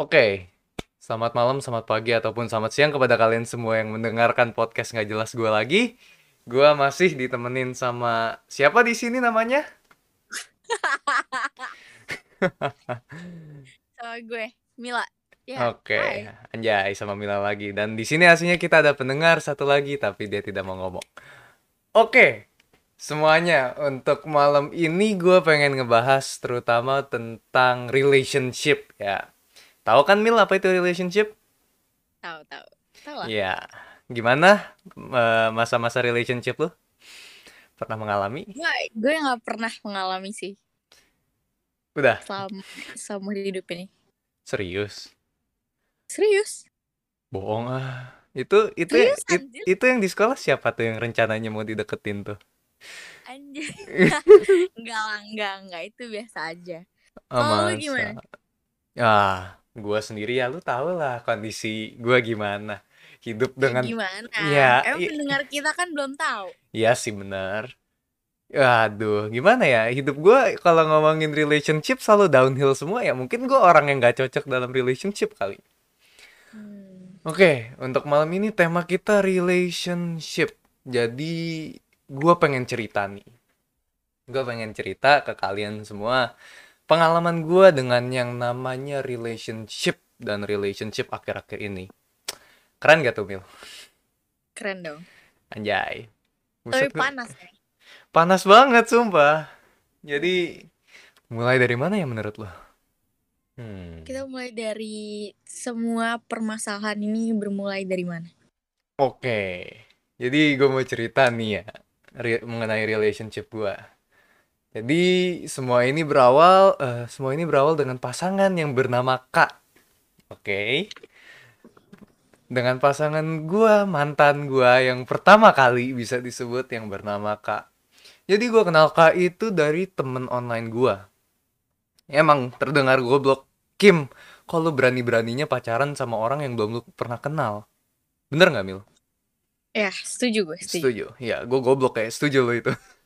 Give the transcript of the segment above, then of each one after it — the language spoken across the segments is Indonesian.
Oke, selamat malam, selamat pagi, ataupun selamat siang kepada kalian semua yang mendengarkan podcast nggak jelas gue lagi. Gue masih ditemenin sama siapa di sini namanya? Sama gue, Mila. Ya, Oke, hai. anjay sama Mila lagi. Dan di sini aslinya kita ada pendengar satu lagi, tapi dia tidak mau ngomong. Oke, semuanya untuk malam ini gue pengen ngebahas terutama tentang relationship ya. Tahu kan Mil apa itu relationship? Tahu, tahu. Tahu lah. Iya. Gimana eh, masa-masa relationship lu? Pernah mengalami? Gue, gue nggak pernah mengalami sih Udah, selama seumur hidup ini. serius. Serius? Bohong ah. Itu itu Serius, it- anjir? itu yang di sekolah siapa tuh yang rencananya mau dideketin tuh? Anjir. enggak enggak, enggak. Itu biasa aja. Lu masa? gimana? Ah, gua sendiri ya lu tau lah kondisi gua gimana. Hidup Ya, dengan gimana? ya, Emang pendengar kita kan belum tahu. Iya sih benar. Aduh, gimana ya? Hidup gue kalau ngomongin relationship selalu downhill semua ya. Mungkin gue orang yang gak cocok dalam relationship kali. Hmm. Oke, untuk malam ini tema kita relationship. Jadi, gue pengen cerita nih. Gue pengen cerita ke kalian semua pengalaman gue dengan yang namanya relationship dan relationship akhir-akhir ini. Keren gak tuh, Mil? Keren dong. Anjay. Tapi Buset, panas nih. Panas banget, sumpah. Jadi, mulai dari mana ya menurut lo? Hmm. Kita mulai dari semua permasalahan ini bermulai dari mana? Oke. Jadi, gue mau cerita nih ya, re- mengenai relationship gue. Jadi, semua ini berawal, eh, semua ini berawal dengan pasangan yang bernama Kak. Oke. Dengan pasangan gue, mantan gue yang pertama kali bisa disebut yang bernama Kak. Jadi gue kenal Kak itu dari temen online gue. Emang terdengar goblok. Kim, kok lu berani-beraninya pacaran sama orang yang belum lu pernah kenal? Bener nggak, Mil? Ya, setuju gue, setuju. Setuju. Ya, gue goblok kayak setuju lo itu.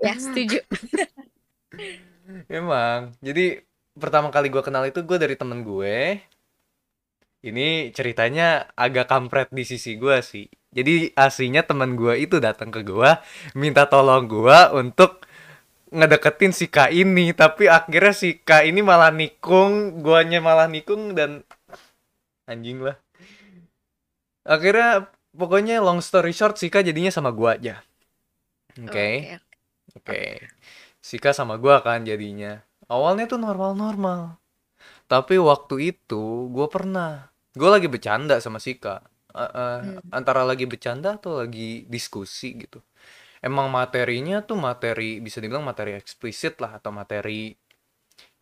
Ya, setuju. Emang. Jadi pertama kali gue kenal itu gue dari temen gue. Ini ceritanya agak kampret di sisi gue sih. Jadi aslinya temen gue itu datang ke gue, minta tolong gue untuk ngedeketin si Kak ini. Tapi akhirnya si Kak ini malah nikung, guanya malah nikung dan anjing lah. Akhirnya pokoknya long story short si Kak jadinya sama gue aja. Oke. Oke. Oke. Sika sama gua kan jadinya. Awalnya tuh normal-normal. Tapi waktu itu gua pernah. Gua lagi bercanda sama Sika. Eh, eh, Hmm. antara lagi bercanda atau lagi diskusi gitu. Emang materinya tuh materi bisa dibilang materi eksplisit lah atau materi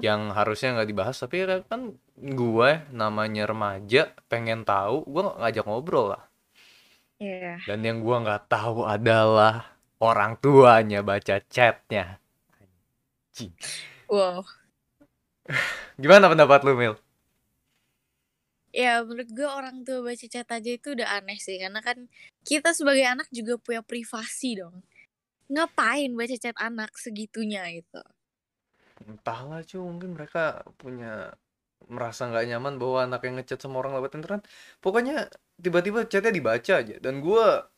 yang harusnya nggak dibahas tapi kan gue namanya remaja pengen tahu gue ngajak ngobrol lah Iya. dan yang gua nggak tahu adalah orang tuanya baca chatnya Anjing. Wow. Gimana pendapat lu, Mil? Ya menurut gue orang tua baca chat aja itu udah aneh sih Karena kan kita sebagai anak juga punya privasi dong Ngapain baca chat anak segitunya gitu Entahlah, cu, mungkin mereka punya merasa nggak nyaman bahwa anak yang ngechat sama orang lewat internet. Pokoknya tiba-tiba chatnya dibaca aja. Dan gua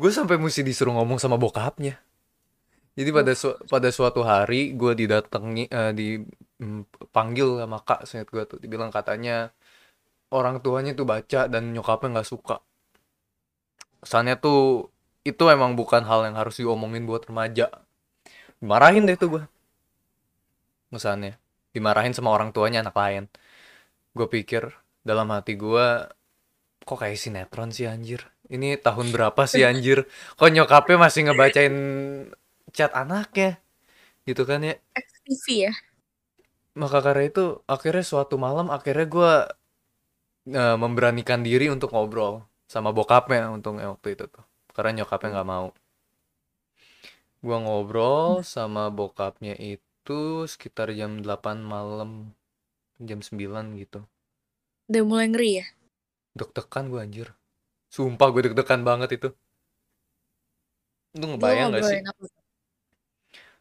gue sampai mesti disuruh ngomong sama bokapnya. Jadi pada su- pada suatu hari gue didatangi eh, dipanggil sama kak seingat gue tuh dibilang katanya orang tuanya tuh baca dan nyokapnya nggak suka. Kesannya tuh itu emang bukan hal yang harus diomongin buat remaja. Dimarahin deh tuh gue. Kesannya. Dimarahin sama orang tuanya anak lain. Gue pikir dalam hati gue kok kayak sinetron sih anjir. Ini tahun berapa sih anjir? Kok nyokapnya masih ngebacain chat anaknya? Gitu kan ya. XTV ya Maka karena itu akhirnya suatu malam akhirnya gue eh, memberanikan diri untuk ngobrol sama bokapnya untungnya waktu itu tuh. Karena nyokapnya nggak mau. Gua ngobrol sama bokapnya itu sekitar jam 8 malam, jam 9 gitu. Udah mulai ngeri ya Deg-degan gue anjir. Sumpah gue deg-degan banget itu. Lu ngebayang gak sih? apa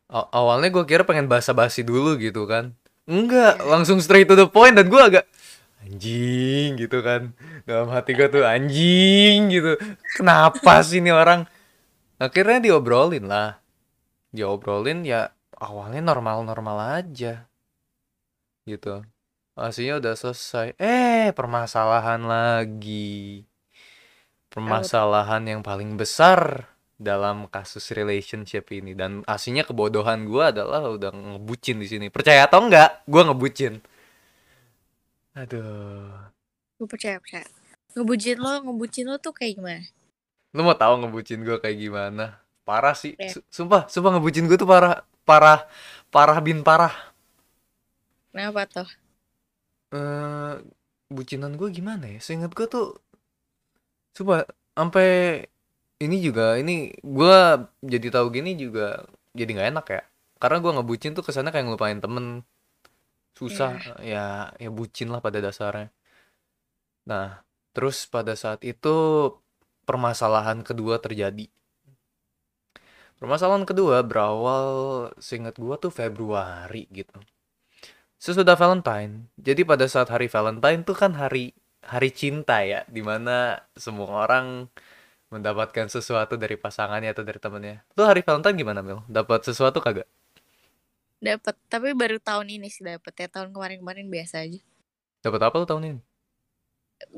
awalnya gue kira pengen basa-basi dulu gitu kan. enggak langsung straight to the point dan gue agak anjing gitu kan. Dalam hati gue tuh anjing gitu. Kenapa sih ini orang? Akhirnya diobrolin lah. Diobrolin ya awalnya normal-normal aja. Gitu. Aslinya udah selesai. Eh permasalahan lagi permasalahan yang paling besar dalam kasus relationship ini. Dan aslinya kebodohan gue adalah udah ngebucin di sini. Percaya atau enggak gue ngebucin. Aduh. Gue percaya percaya. Ngebucin lo ngebucin lo tuh kayak gimana? Lu mau tahu ngebucin gue kayak gimana? Parah sih. Ya. Su- sumpah sumpah ngebucin gue tuh parah parah parah bin parah. Kenapa tuh? Eh bucinan gue gimana ya? Seingat gue tuh coba sampai ini juga ini gue jadi tahu gini juga jadi nggak enak ya. Karena gue ngebucin tuh ke sana kayak ngelupain temen susah ya ya bucin lah pada dasarnya. Nah terus pada saat itu permasalahan kedua terjadi. Permasalahan kedua berawal seingat gue tuh Februari gitu sesudah Valentine. Jadi pada saat hari Valentine tuh kan hari hari cinta ya, di mana semua orang mendapatkan sesuatu dari pasangannya atau dari temennya. Lu hari Valentine gimana Mel? Dapat sesuatu kagak? dapat tapi baru tahun ini sih dapat ya tahun kemarin-kemarin biasa aja Dapat apa lu tahun ini?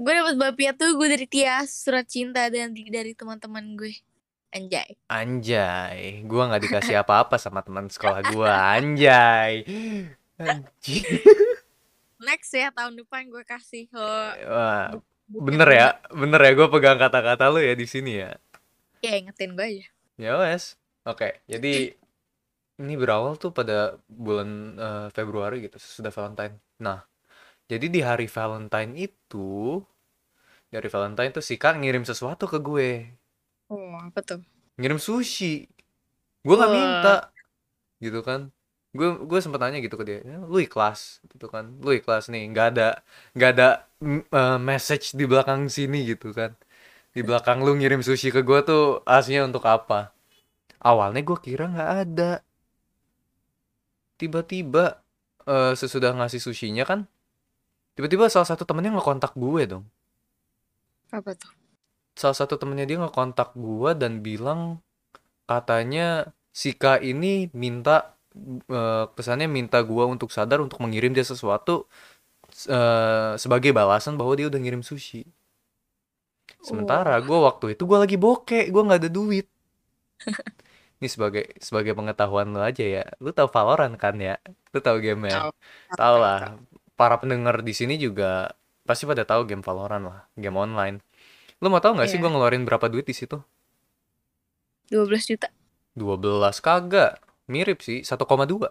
gue dapat bapia tuh gue dari Tias surat cinta dan dari teman-teman gue anjay Anjay, gua nggak dikasih apa-apa sama teman sekolah gua. Anjay. Anjing. next ya tahun depan gue kasih oh, Wah, bener ya, bener ya. Gue pegang kata-kata lu ya di sini ya. ya ingetin gue aja Ya wes. Oke, jadi ini berawal tuh pada bulan eh, Februari gitu, sudah Valentine. Nah, jadi di hari Valentine itu, dari Valentine tuh si Kak ngirim sesuatu ke gue. oh apa tuh Ngirim sushi. Gue nggak Wah. minta. Gitu kan. Gue gue sempet nanya gitu ke dia, "Ya, lu ikhlas gitu kan. Lu ikhlas nih, nggak ada nggak ada eh, message di belakang sini gitu kan. Di belakang lu ngirim sushi ke gue tuh aslinya untuk apa? Awalnya gue kira nggak ada. Tiba-tiba eh, sesudah ngasih sushinya kan, tiba-tiba salah satu temennya ngekontak gue dong. apa tuh Salah satu temennya dia ngekontak gue dan bilang katanya si K ini minta eh, kesannya minta gue untuk sadar untuk mengirim dia sesuatu eh, sebagai balasan bahwa dia udah ngirim sushi. Sementara Wah. gue waktu itu gue lagi bokeh, gue nggak ada duit. Ini sebagai sebagai pengetahuan lo aja ya. Lu tahu Valorant kan ya? Lu tahu game ya? Tahu. Tahu lah. Para pendengar di sini juga pasti pada tahu game Valorant lah, game online. Lu mau tahu nggak sih Iya. gue ngeluarin berapa duit di situ? 12 juta 12 kagak. Mirip sih, 1,2.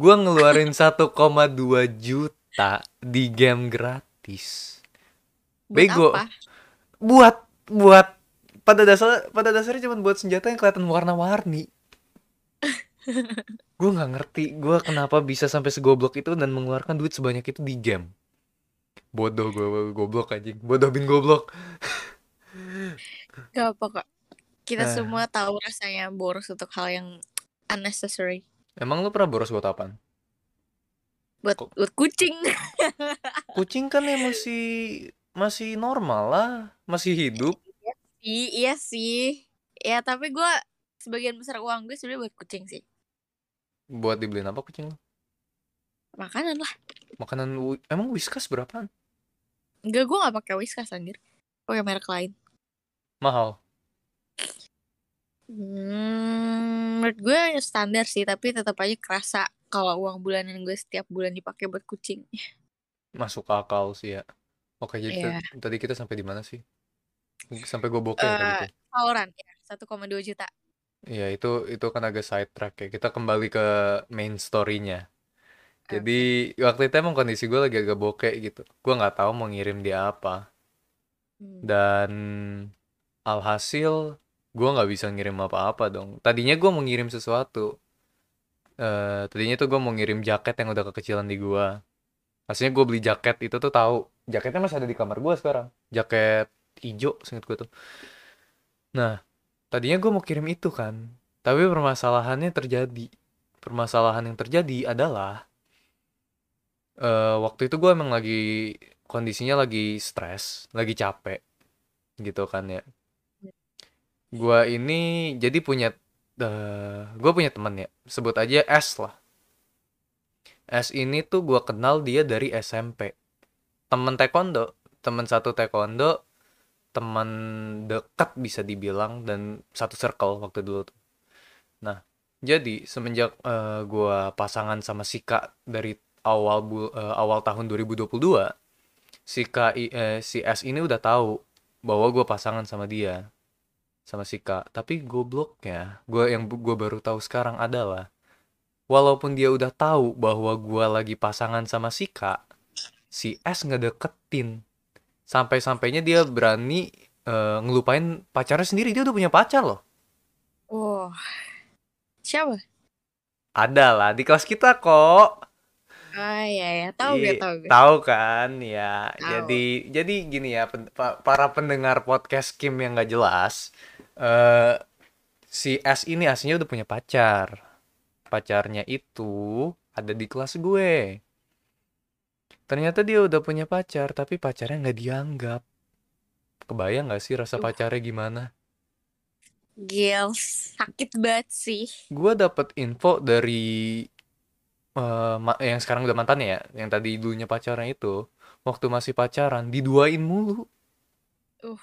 Gua ngeluarin 1,2 juta di game gratis. buat Bego. apa Buat buat pada dasar pada dasarnya cuma buat senjata yang kelihatan warna-warni. gue nggak ngerti gue kenapa bisa sampai segoblok itu dan mengeluarkan duit sebanyak itu di game. Bodoh gue goblok anjing. Bodoh bin goblok. Gak apa kok kita Eh. semua tahu rasanya boros untuk hal yang unnecessary Emang lu pernah boros buat apaan? buat Kok- buat kucing Kucing kan ya masih masih normal lah, masih hidup. I- iya sih ya tapi gue sebagian besar uang gue sebenarnya buat kucing sih Buat dibeliin apa kucing lu? makanan lah Makanan emang Whiskas berapaan? enggak gue gak pakai whiskas anjir pakai merek lain Mahal. Hmm, menurut gue standar sih, tapi tetap aja kerasa kalau uang bulanan gue setiap bulan dipakai buat kucing. Masuk akal sih ya. Oke, jadi ta- tadi kita sampai di mana sih? Sampai gue bokeh ya tadi Eh, tuh. Valorant ya, 1,2 juta. Iya, itu itu kan agak sidetrack ya. Kita kembali ke main story-nya. Jadi waktu itu emang kondisi gue lagi agak bokeh gitu. Gue nggak tahu mau ngirim dia apa. Hmm. Dan alhasil gue nggak bisa ngirim apa-apa dong. Tadinya gue mau ngirim sesuatu. Eh, tadinya tuh gue mau ngirim jaket yang udah kekecilan di gue. Aslinya gue beli jaket itu tuh tahu. Jaketnya masih ada di kamar gue sekarang. Jaket hijau, seinget gue tuh. Nah, tadinya gue mau kirim itu kan. Tapi permasalahannya terjadi. Permasalahan yang terjadi adalah eh, waktu itu gue emang lagi kondisinya lagi stres, lagi capek gitu kan ya. Gue ini jadi punya eh gue punya temen ya, sebut aja S lah. S ini tuh gue kenal dia dari SMP. Temen taekwondo, temen satu taekwondo, teman dekat bisa dibilang dan satu circle waktu dulu tuh. Nah, jadi semenjak eh, gue pasangan sama si Kak dari awal bu- eh, awal tahun 2022, si i- eh, si S ini udah tahu bahwa gue pasangan sama dia, sama si Kak. Tapi gobloknya, gue yang gue baru tahu sekarang adalah walaupun dia udah tahu bahwa gue lagi pasangan sama si Kak, si S ngedeketin. Sampai-sampainya dia berani eh, ngelupain pacarnya sendiri. Dia udah punya pacar loh. Wah. Siapa? Ada lah di kelas kita kok. Ah ya ya, tahu Iya, gak tahu gue. tahu kan ya. Tahu. Jadi jadi gini ya pen- pa- para pendengar podcast Kim yang nggak jelas. Eh si S ini aslinya udah punya pacar. Pacarnya itu ada di kelas gue. Ternyata dia udah punya pacar, tapi pacarnya nggak dianggap. Kebayang nggak sih rasa pacarnya gimana? Gils, sakit banget sih. Gue dapet info dari ma- yang sekarang udah mantannya ya, yang tadi dulunya pacarnya itu, waktu masih pacaran diduain mulu. Uh.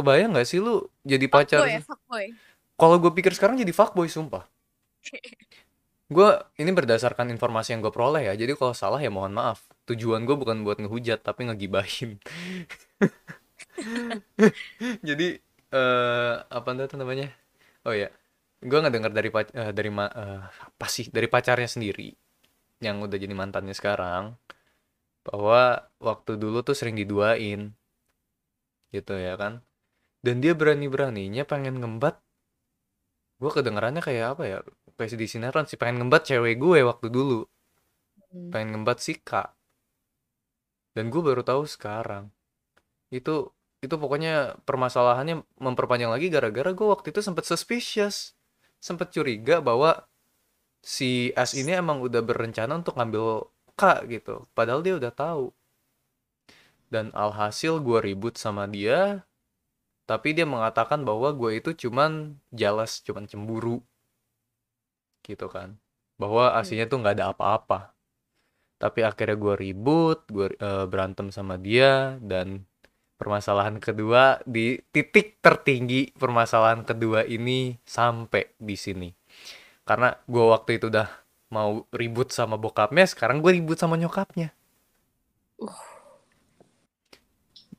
Kebayang nggak sih lu jadi pacar? Fuckboy ya, fuckboy. Kalau gue pikir sekarang jadi fuckboy sumpah. Gue ini berdasarkan informasi yang gue peroleh ya, jadi kalau salah ya mohon maaf. Tujuan gue bukan buat ngehujat tapi ngegibahin. jadi eh apa itu namanya? Oh ya, gue ngedengar dari eh, dari ma- eh, apa sih dari pacarnya sendiri yang udah jadi mantannya sekarang bahwa waktu dulu tuh sering diduain gitu ya kan dan dia berani-beraninya pengen ngembat. Gue kedengarannya kayak apa ya kayak di sinetron sih pengen ngembat cewek gue waktu dulu. Hmm. pengen ngembat si kak dan gue baru tahu sekarang. Itu itu pokoknya permasalahannya memperpanjang lagi gara-gara gue waktu itu sempat suspicious. Sempat curiga bahwa si S ini emang udah berencana untuk ngambil kak gitu. Padahal dia udah tahu. Dan alhasil gue ribut sama dia tapi dia mengatakan bahwa gue itu cuman jealous cuman cemburu. Gitu kan. Bahwa aslinya tuh nggak ada apa-apa. Tapi akhirnya gue ribut gue eh, berantem sama dia dan permasalahan kedua di titik tertinggi permasalahan kedua ini sampai di sini. Karena gue waktu itu udah mau ribut sama bokapnya sekarang gue ribut sama nyokapnya. Uh.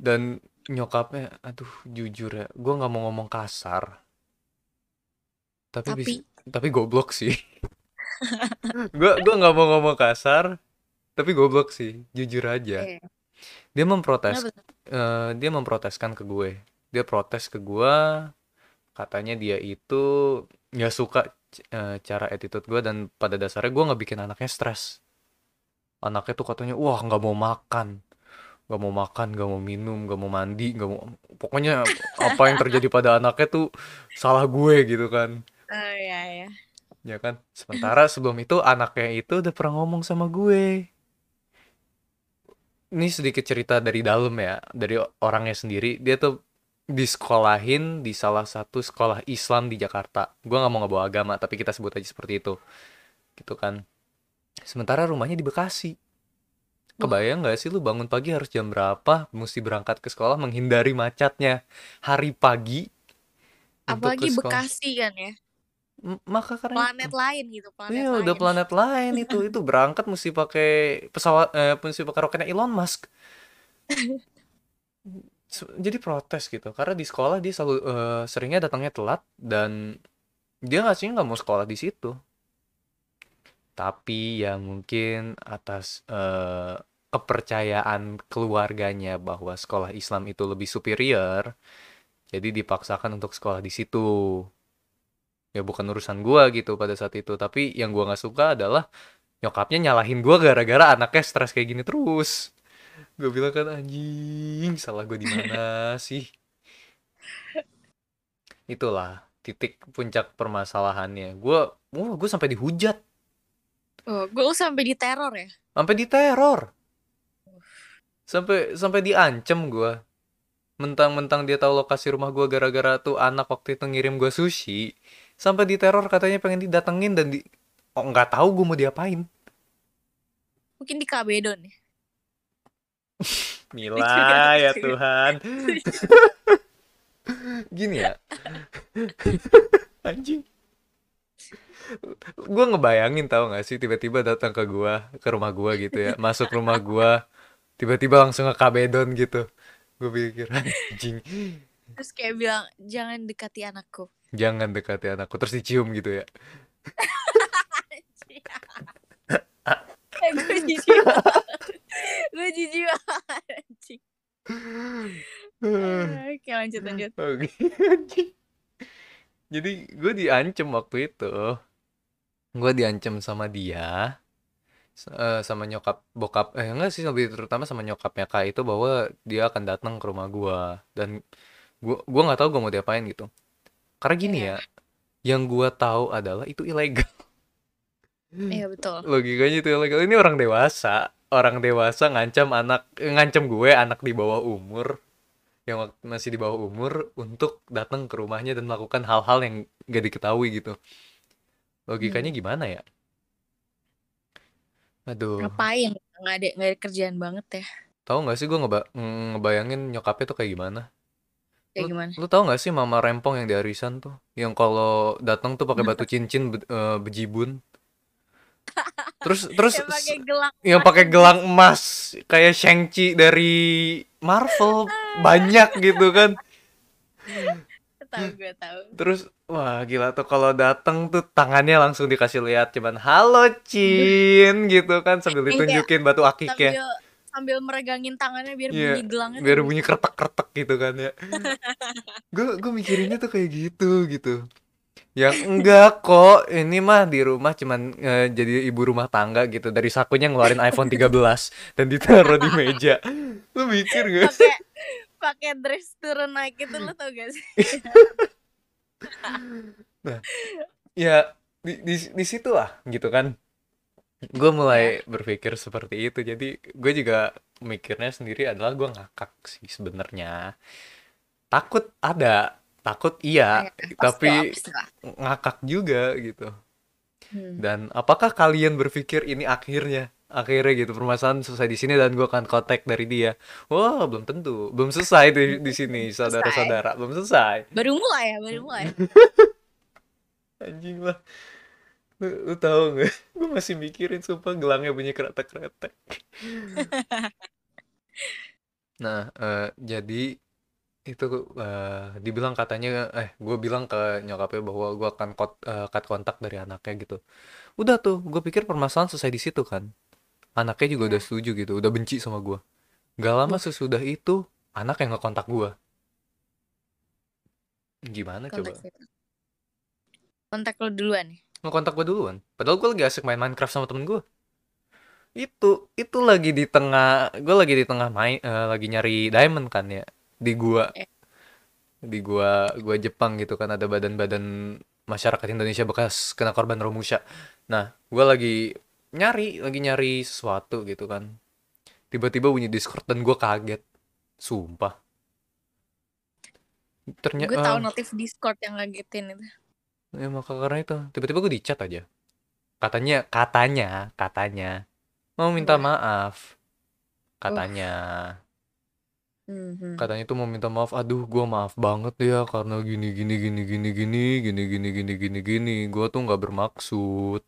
dan nyokapnya aduh jujur ya gue nggak mau ngomong kasar. Tapi Tapi bis- tapi goblok sih. Gue gua nggak mau ngomong kasar tapi goblok sih jujur aja. Dia memprotes eh, dia memproteskan ke gue. Dia protes ke gue katanya dia itu nggak suka eh, cara attitude gue dan pada dasarnya gue nggak bikin anaknya stres. Anaknya tuh katanya wah nggak mau makan nggak mau makan nggak mau minum nggak mau mandi nggak mau pokoknya apa yang terjadi pada anaknya tuh salah gue gitu kan. Oh ya ya. ya kan? Sementara sebelum itu anaknya itu udah pernah ngomong sama gue. Ini sedikit cerita dari dalam ya dari orangnya sendiri. Dia tuh disekolahin di salah satu sekolah Islam di Jakarta. Gue nggak mau ngebawa agama tapi kita sebut aja seperti itu. Gitu kan. Sementara rumahnya di Bekasi kebayang nggak sih lu bangun pagi harus jam berapa mesti berangkat ke sekolah menghindari macetnya hari pagi Apalagi Bekasi kan ya. M- maka karena Planet lain gitu, planet Iya udah lain. planet lain itu itu berangkat mesti pakai pesawat eh, mesti pakai roketnya Elon Musk. Jadi protes gitu karena di sekolah dia selalu eh, seringnya datangnya telat dan dia nggak sih nggak mau sekolah di situ. Tapi ya mungkin atas eh, kepercayaan keluarganya bahwa sekolah Islam itu lebih superior jadi dipaksakan untuk sekolah di situ. Ya bukan urusan gua gitu pada saat itu tapi yang gua nggak suka adalah nyokapnya nyalahin gua gara-gara anaknya stres kayak gini terus. Gue bilang kan anjing salah gue di mana sih? Itulah titik puncak permasalahannya. Gue wah gue sampai dihujat. Oh, gue sampai diteror ya. Sampai diteror. Sampai sampai diancem gua. Mentang-mentang dia tahu lokasi rumah gua gara-gara tuh anak waktu itu ngirim gua sushi. Sampai diteror katanya pengen didatengin dan di oh nggak tahu gua mau diapain. Mungkin di Kabedon ya. Mila ya Tuhan. Gini ya. Anjing. Gue ngebayangin tahu gak sih tiba-tiba datang ke gua, ke rumah gua gitu ya. Masuk rumah gua, tiba-tiba langsung ke kabedon gitu. Gue pikir anjing. Terus kayak bilang jangan dekati anakku. Jangan dekati anakku terus dicium gitu ya. gue jijik gue jijik anjing Oke lanjut lanjut Oke, anjing. Jadi gue diancem waktu itu. Gue diancem sama dia. Eh, sama nyokap bokap eh enggak sih lebih terutama sama nyokapnya kak itu bahwa dia akan datang ke rumah gua dan gua gua nggak tahu gua mau diapain gitu. Karena gini Iya. ya yang gua tahu adalah itu ilegal. Iya betul. Logikanya itu ilegal. Ini orang dewasa orang dewasa ngancam anak ngancam gue anak di bawah umur yang masih di bawah umur untuk datang ke rumahnya dan melakukan hal-hal yang gak diketahui gitu. Logikanya gimana ya aduh. Ngapain? Nggak ada nggak ada kerjaan banget ya. Tahu nggak sih gue ngeba ngebayangin nyokapnya tuh kayak gimana? Kayak lu, gimana? lu tahu nggak sih mama rempong yang di arisan tuh? Yang kalau datang tuh pakai batu cincin be- eh, bejibun. Terus terus Yang pakai gelang yang pakai gelang emas kayak Shang-Chi dari Marvel. Banyak gitu kan. Tahu gue tahu. Terus wah gila tuh kalau datang tuh tangannya langsung dikasih lihat cuman halo Cin gitu kan sambil ditunjukin batu akiknya. sambil sambil meregangin tangannya biar Iya, bunyi gelangnya biar bunyi. bunyi kretek-kretek gitu kan ya. Gue gue mikirinnya tuh kayak gitu gitu. Yang enggak kok ini mah di rumah cuman eh, jadi ibu rumah tangga gitu. Dari sakunya ngeluarin iPhone 13 dan ditaruh di meja. Lu mikir gak sih? pakai pakai dress turun naik itu lo tau gak sih ya di di, di situ lah gitu kan. Gue mulai berpikir seperti itu. Jadi gue juga mikirnya sendiri adalah gue ngakak sih sebenarnya. Takut ada takut iya lah, tapi ngakak juga gitu. Hmm. dan apakah kalian berpikir ini akhirnya akhirnya gitu permasalahan selesai di sini dan gue akan kontak dari dia. Wah belum tentu. Belum selesai di di sini saudara-saudara. Belum selesai. Baru mulai ya baru mulai. Anjing lah. Lu, lu tahu nggak? Gue masih mikirin sumpah gelangnya bunyi kretek-kretek. Nah eh, jadi itu eh, dibilang katanya eh gue bilang ke nyokapnya bahwa gue akan kot, eh, cut kontak dari anaknya gitu. Udah tuh gue pikir permasalahan selesai di situ kan anaknya juga udah setuju gitu udah benci sama gue gak lama sesudah itu anak yang ngekontak gue gimana coba? kontak siapa? kontak lo duluan ngekontak gue duluan? Padahal gue lagi asik main Minecraft sama temen gue itu itu lagi di tengah gue lagi di tengah main eh, lagi nyari diamond kan ya di gua. Eh. di gua gua Jepang gitu kan ada badan-badan masyarakat Indonesia bekas kena korban Romusha. Nah gue lagi nyari lagi nyari sesuatu gitu kan tiba-tiba bunyi Discord dan gue kaget sumpah ternyata gue tahu notif discord yang ngagetin itu Ya maka karena itu tiba-tiba gue dicat aja. Katanya, katanya, katanya mau minta Wah. maaf. Katanya, Mhm. katanya tuh mau minta maaf. Aduh, gua maaf banget ya karena gini gini gini gini gini gini gini gini gini gini. Gua tuh nggak bermaksud.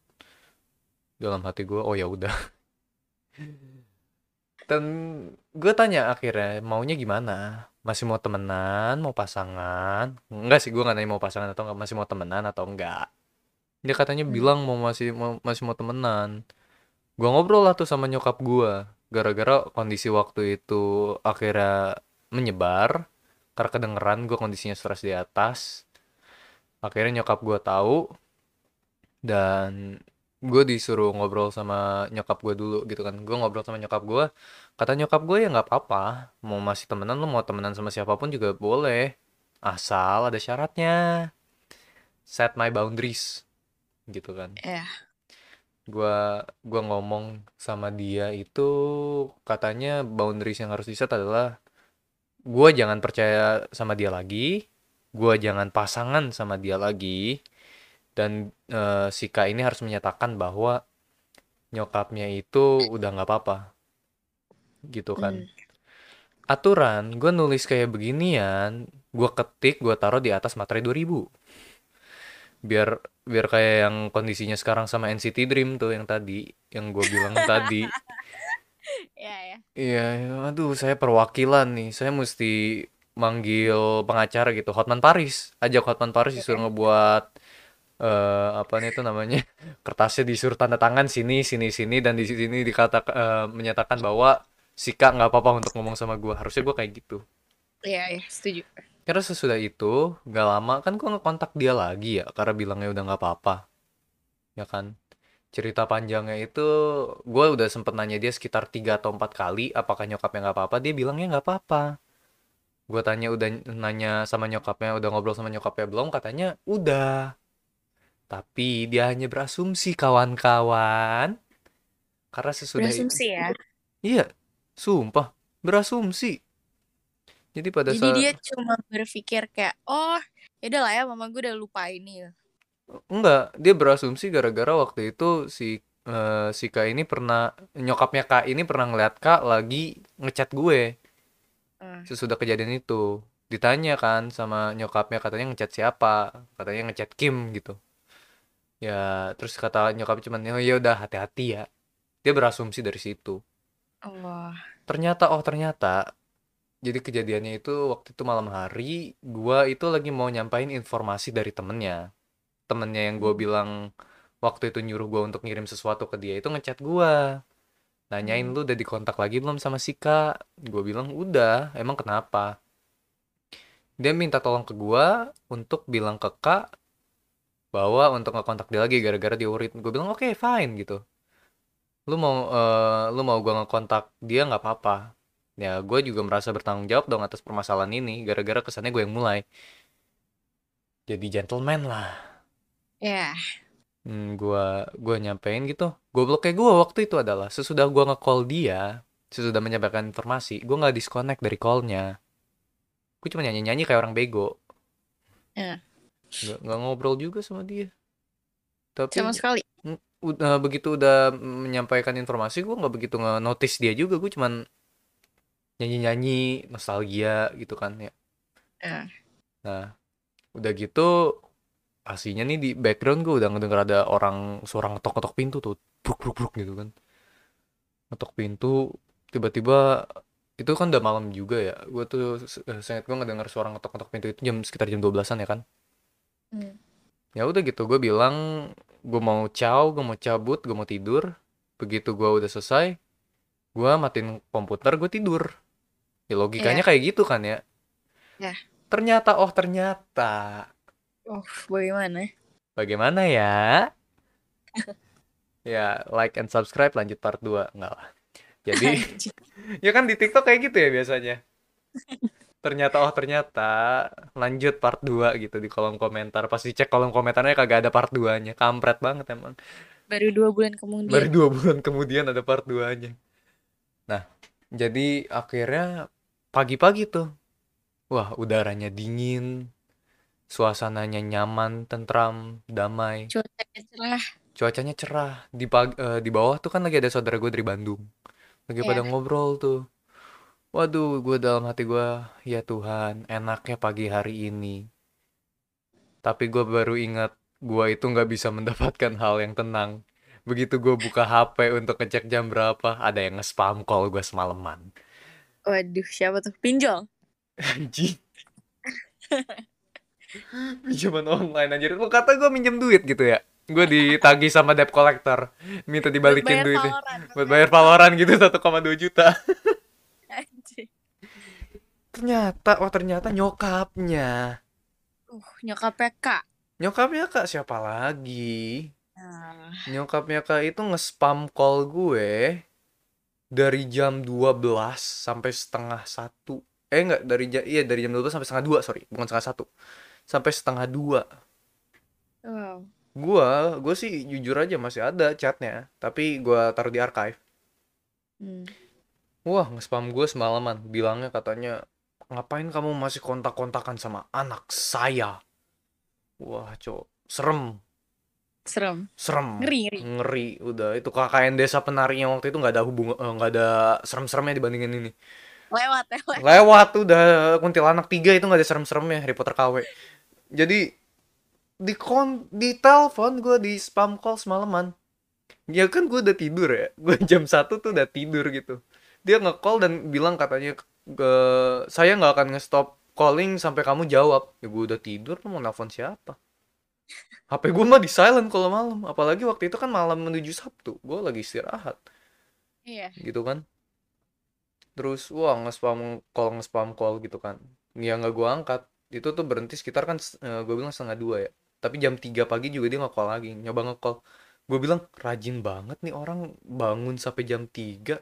Dalam hati gua, oh ya udah. Dan gue tanya akhirnya maunya gimana? Masih mau temenan, mau pasangan? Enggak sih, gue nggak nanya mau pasangan atau enggak, masih mau temenan atau enggak. Dia katanya Hmm. bilang mau masih mau masih mau temenan. Gua ngobrol lah tuh sama nyokap gua. Gara-gara kondisi waktu itu akhirnya menyebar karena kedengeran gua kondisinya stres di atas. Akhirnya nyokap gua tahu dan gue disuruh ngobrol sama nyokap gue dulu gitu kan. Gue ngobrol sama nyokap gue kata nyokap gue ya nggak apa-apa mau masih temenan lo mau temenan sama siapa pun juga boleh asal ada syaratnya. Set my boundaries gitu kan. Gua gua ngomong sama dia itu katanya boundaries yang harus di-set adalah gua jangan percaya sama dia lagi, gua jangan pasangan sama dia lagi, dan eh, si Kak ini harus menyatakan bahwa nyokapnya itu udah nggak apa-apa, gitu kan. Hmm. Aturan, gue nulis kayak beginian, gue ketik, gue taruh di atas materai 2000. Biar biar kayak yang kondisinya sekarang sama NCT Dream tuh yang tadi, yang gue bilang tadi. Ya ya. Iya, aduh saya perwakilan nih. Saya mesti manggil pengacara gitu, Hotman Paris. Ajak Hotman Paris disuruh ngebuat eh apa nih itu namanya? Kertasnya disuruh tanda tangan sini, sini, sini dan di sini dikata eh, menyatakan bahwa Sika nggak apa-apa untuk ngomong sama gue. Harusnya gue kayak gitu. Iya ya, setuju. Karena sesudah itu, gak lama kan gue ngekontak dia lagi ya, karena bilangnya udah nggak apa-apa. Ya kan? Cerita panjangnya itu, gue udah sempet nanya dia sekitar 3 atau 4 kali, apakah nyokapnya nggak apa-apa, dia bilangnya nggak apa-apa. Gue tanya udah nanya sama nyokapnya, udah ngobrol sama nyokapnya belum, katanya udah. Tapi dia hanya berasumsi kawan-kawan. Karena sesudah itu, Berasumsi ya. iya, sumpah, berasumsi. Jadi pada Jadi saat dia cuma berpikir kayak, oh ya udah lah ya, mama gue udah lupa ini. Enggak, dia berasumsi gara-gara waktu itu si eh, si Kak ini pernah nyokapnya Kak ini pernah ngeliat Kak lagi ngechat gue Hmm. sesudah kejadian itu. Ditanya kan sama nyokapnya katanya ngechat siapa? Katanya ngechat Kim gitu. Ya, terus kata nyokap cuman oh ya udah hati-hati ya. Dia berasumsi dari situ. Allah. Ternyata oh ternyata jadi kejadiannya itu waktu itu malam hari gua itu lagi mau nyampain informasi dari temennya. Temennya yang gue Hmm. bilang waktu itu nyuruh gue untuk ngirim sesuatu ke dia itu ngechat gue nanyain Hmm. lu udah dikontak lagi belum sama si kak gue bilang udah emang kenapa dia minta tolong ke gue untuk bilang ke kak bahwa untuk ngekontak dia lagi gara-gara dia worried gue bilang oke fine gitu lu mau eh, lu mau gue ngekontak dia nggak apa-apa ya gue juga merasa bertanggung jawab dong atas permasalahan ini gara-gara kesannya gue yang mulai jadi gentleman lah Ya. Hmm, gua gua nyampein gitu. Gobloknya gua waktu itu adalah sesudah gua nge-call dia, sesudah menyampaikan informasi, gua nggak disconnect dari call-nya. Gue cuma nyanyi-nyanyi kayak orang bego. Ya. Nggak, nggak ngobrol juga sama dia. Sama Tapi sekali. mm, udah begitu udah menyampaikan informasi, gua nggak begitu nge-notice dia juga. Gue cuman nyanyi-nyanyi, nostalgia gitu kan ya. Ya. Nah, udah gitu aslinya nih di background gue udah ngedenger ada orang suara ngetok-ngetok pintu tuh bruk bruk bruk gitu kan ngetok pintu tiba-tiba itu kan udah malam juga ya gue tuh sangat gue ngedenger suara ngetok-ngetok pintu itu jam sekitar jam 12-an ya kan Hmm. ya udah gitu gue bilang gue mau ciao gue mau cabut gue mau tidur begitu gue udah selesai gue matiin komputer gue tidur ya logikanya kayak gitu kan ya Ya. ternyata oh ternyata Oh, bagaimana? Bagaimana ya? ya, like and subscribe lanjut part 2. Enggak lah. Jadi, ya kan di TikTok kayak gitu ya biasanya. Ternyata oh ternyata lanjut part 2 gitu di kolom komentar. Pas dicek kolom komentarnya kagak ada part 2-nya. Kampret banget emang. Baru dua bulan kemudian. Baru dua bulan kemudian ada part 2-nya. Nah, jadi akhirnya pagi-pagi tuh. Wah, udaranya dingin. Suasananya nyaman, tentram, damai. Cuacanya cerah. cuacanya cerah di pag eh, di bawah tuh kan lagi ada saudara gue dari Bandung lagi Iya. pada ngobrol tuh waduh gue dalam hati gue ya Tuhan enaknya pagi hari ini. Tapi gue baru ingat gue itu nggak bisa mendapatkan hal yang tenang. Begitu gue buka HP untuk ngecek jam berapa ada yang nge-spam call gue semalaman. Waduh, siapa tuh? Pinjol. anjing. Pinjaman online anjir. Lu kata gue minjem duit gitu ya? Gue ditagih sama debt collector. Minta dibalikin Buat duitnya. buat bayar Valorant gitu 1,2 juta. Ternyata oh ternyata nyokapnya Uh, nyokapnya kak. nyokapnya kak siapa lagi Nah, nyokapnya kak itu nge-spam call gue dari jam 12 sampai setengah satu eh enggak dari jam iya dari jam 12 sampai setengah dua sorry bukan setengah satu sampai setengah dua wow. Gua, gua sih jujur aja masih ada chatnya, tapi gua taruh di archive. Hmm. Wah, nge-spam gue semalaman. Bilangnya katanya, ngapain kamu masih kontak-kontakan sama anak saya? Wah, cok, serem, Serem. serem, Ngeri, ngeri. ngeri. Udah, itu KKN desa penarinya waktu itu nggak ada hubungan, eh, nggak ada serem-seremnya dibandingin ini. Lewat, lewat. Lewat udah kuntilanak tiga itu nggak ada serem-seremnya Harry Potter KW. Jadi di kon di telepon gue di spam call semalaman. Ya kan gue udah tidur ya. Gue jam satu tuh udah tidur gitu. Dia nge-call dan bilang katanya ke saya nggak akan nge-stop calling sampai kamu jawab. Ya gue udah tidur, lu mau nelfon siapa? HP gue mah di silent kalau malam. Apalagi waktu itu kan malam menuju Sabtu. Gue lagi istirahat Iya. gitu kan terus wah nge-spam call nge-spam call gitu kan ya nggak gua angkat itu tuh berhenti sekitar kan gue bilang setengah dua ya tapi jam 3 pagi juga dia nge-call lagi nyoba nge-call gue bilang rajin banget nih orang bangun sampai jam 3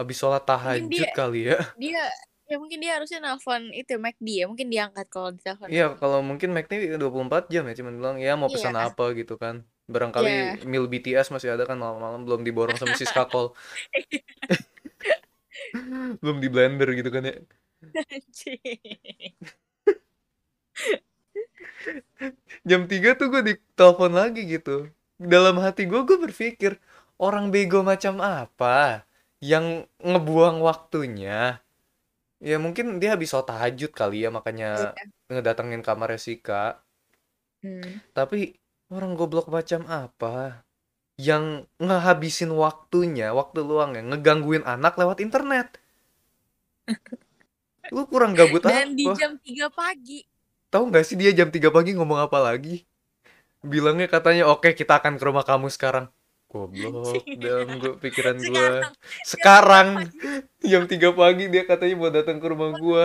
habis sholat tahajud dia- kali ya. Dia ya mungkin dia harusnya nelfon itu McD ya, mungkin diangkat kalau ditelepon. iya kalau mungkin nih 24 jam ya cuman bilang ya mau pesan Iya. apa? gitu kan. Barangkali meal BTS masih ada kan malam-malam belum diborong sama si Skakol belum di blender gitu kan ya. Jam 3 tuh gue ditelepon lagi gitu. Dalam hati gue gue berpikir orang bego macam apa yang ngebuang waktunya ya mungkin dia habis sholat tahajud kali ya makanya ngedatengin kamarnya Sika Hmm. tapi orang goblok macam apa yang ngehabisin waktunya waktu luangnya ngegangguin anak lewat internet lu kurang gabut Dan di apa jam 3 pagi. Tahu nggak sih dia jam 3 pagi ngomong apa lagi? Bilangnya katanya oke kita akan ke rumah kamu sekarang. Goblok, dalam gue pikiran gue. Sekarang. Jam 3 pagi dia katanya mau datang ke rumah gue.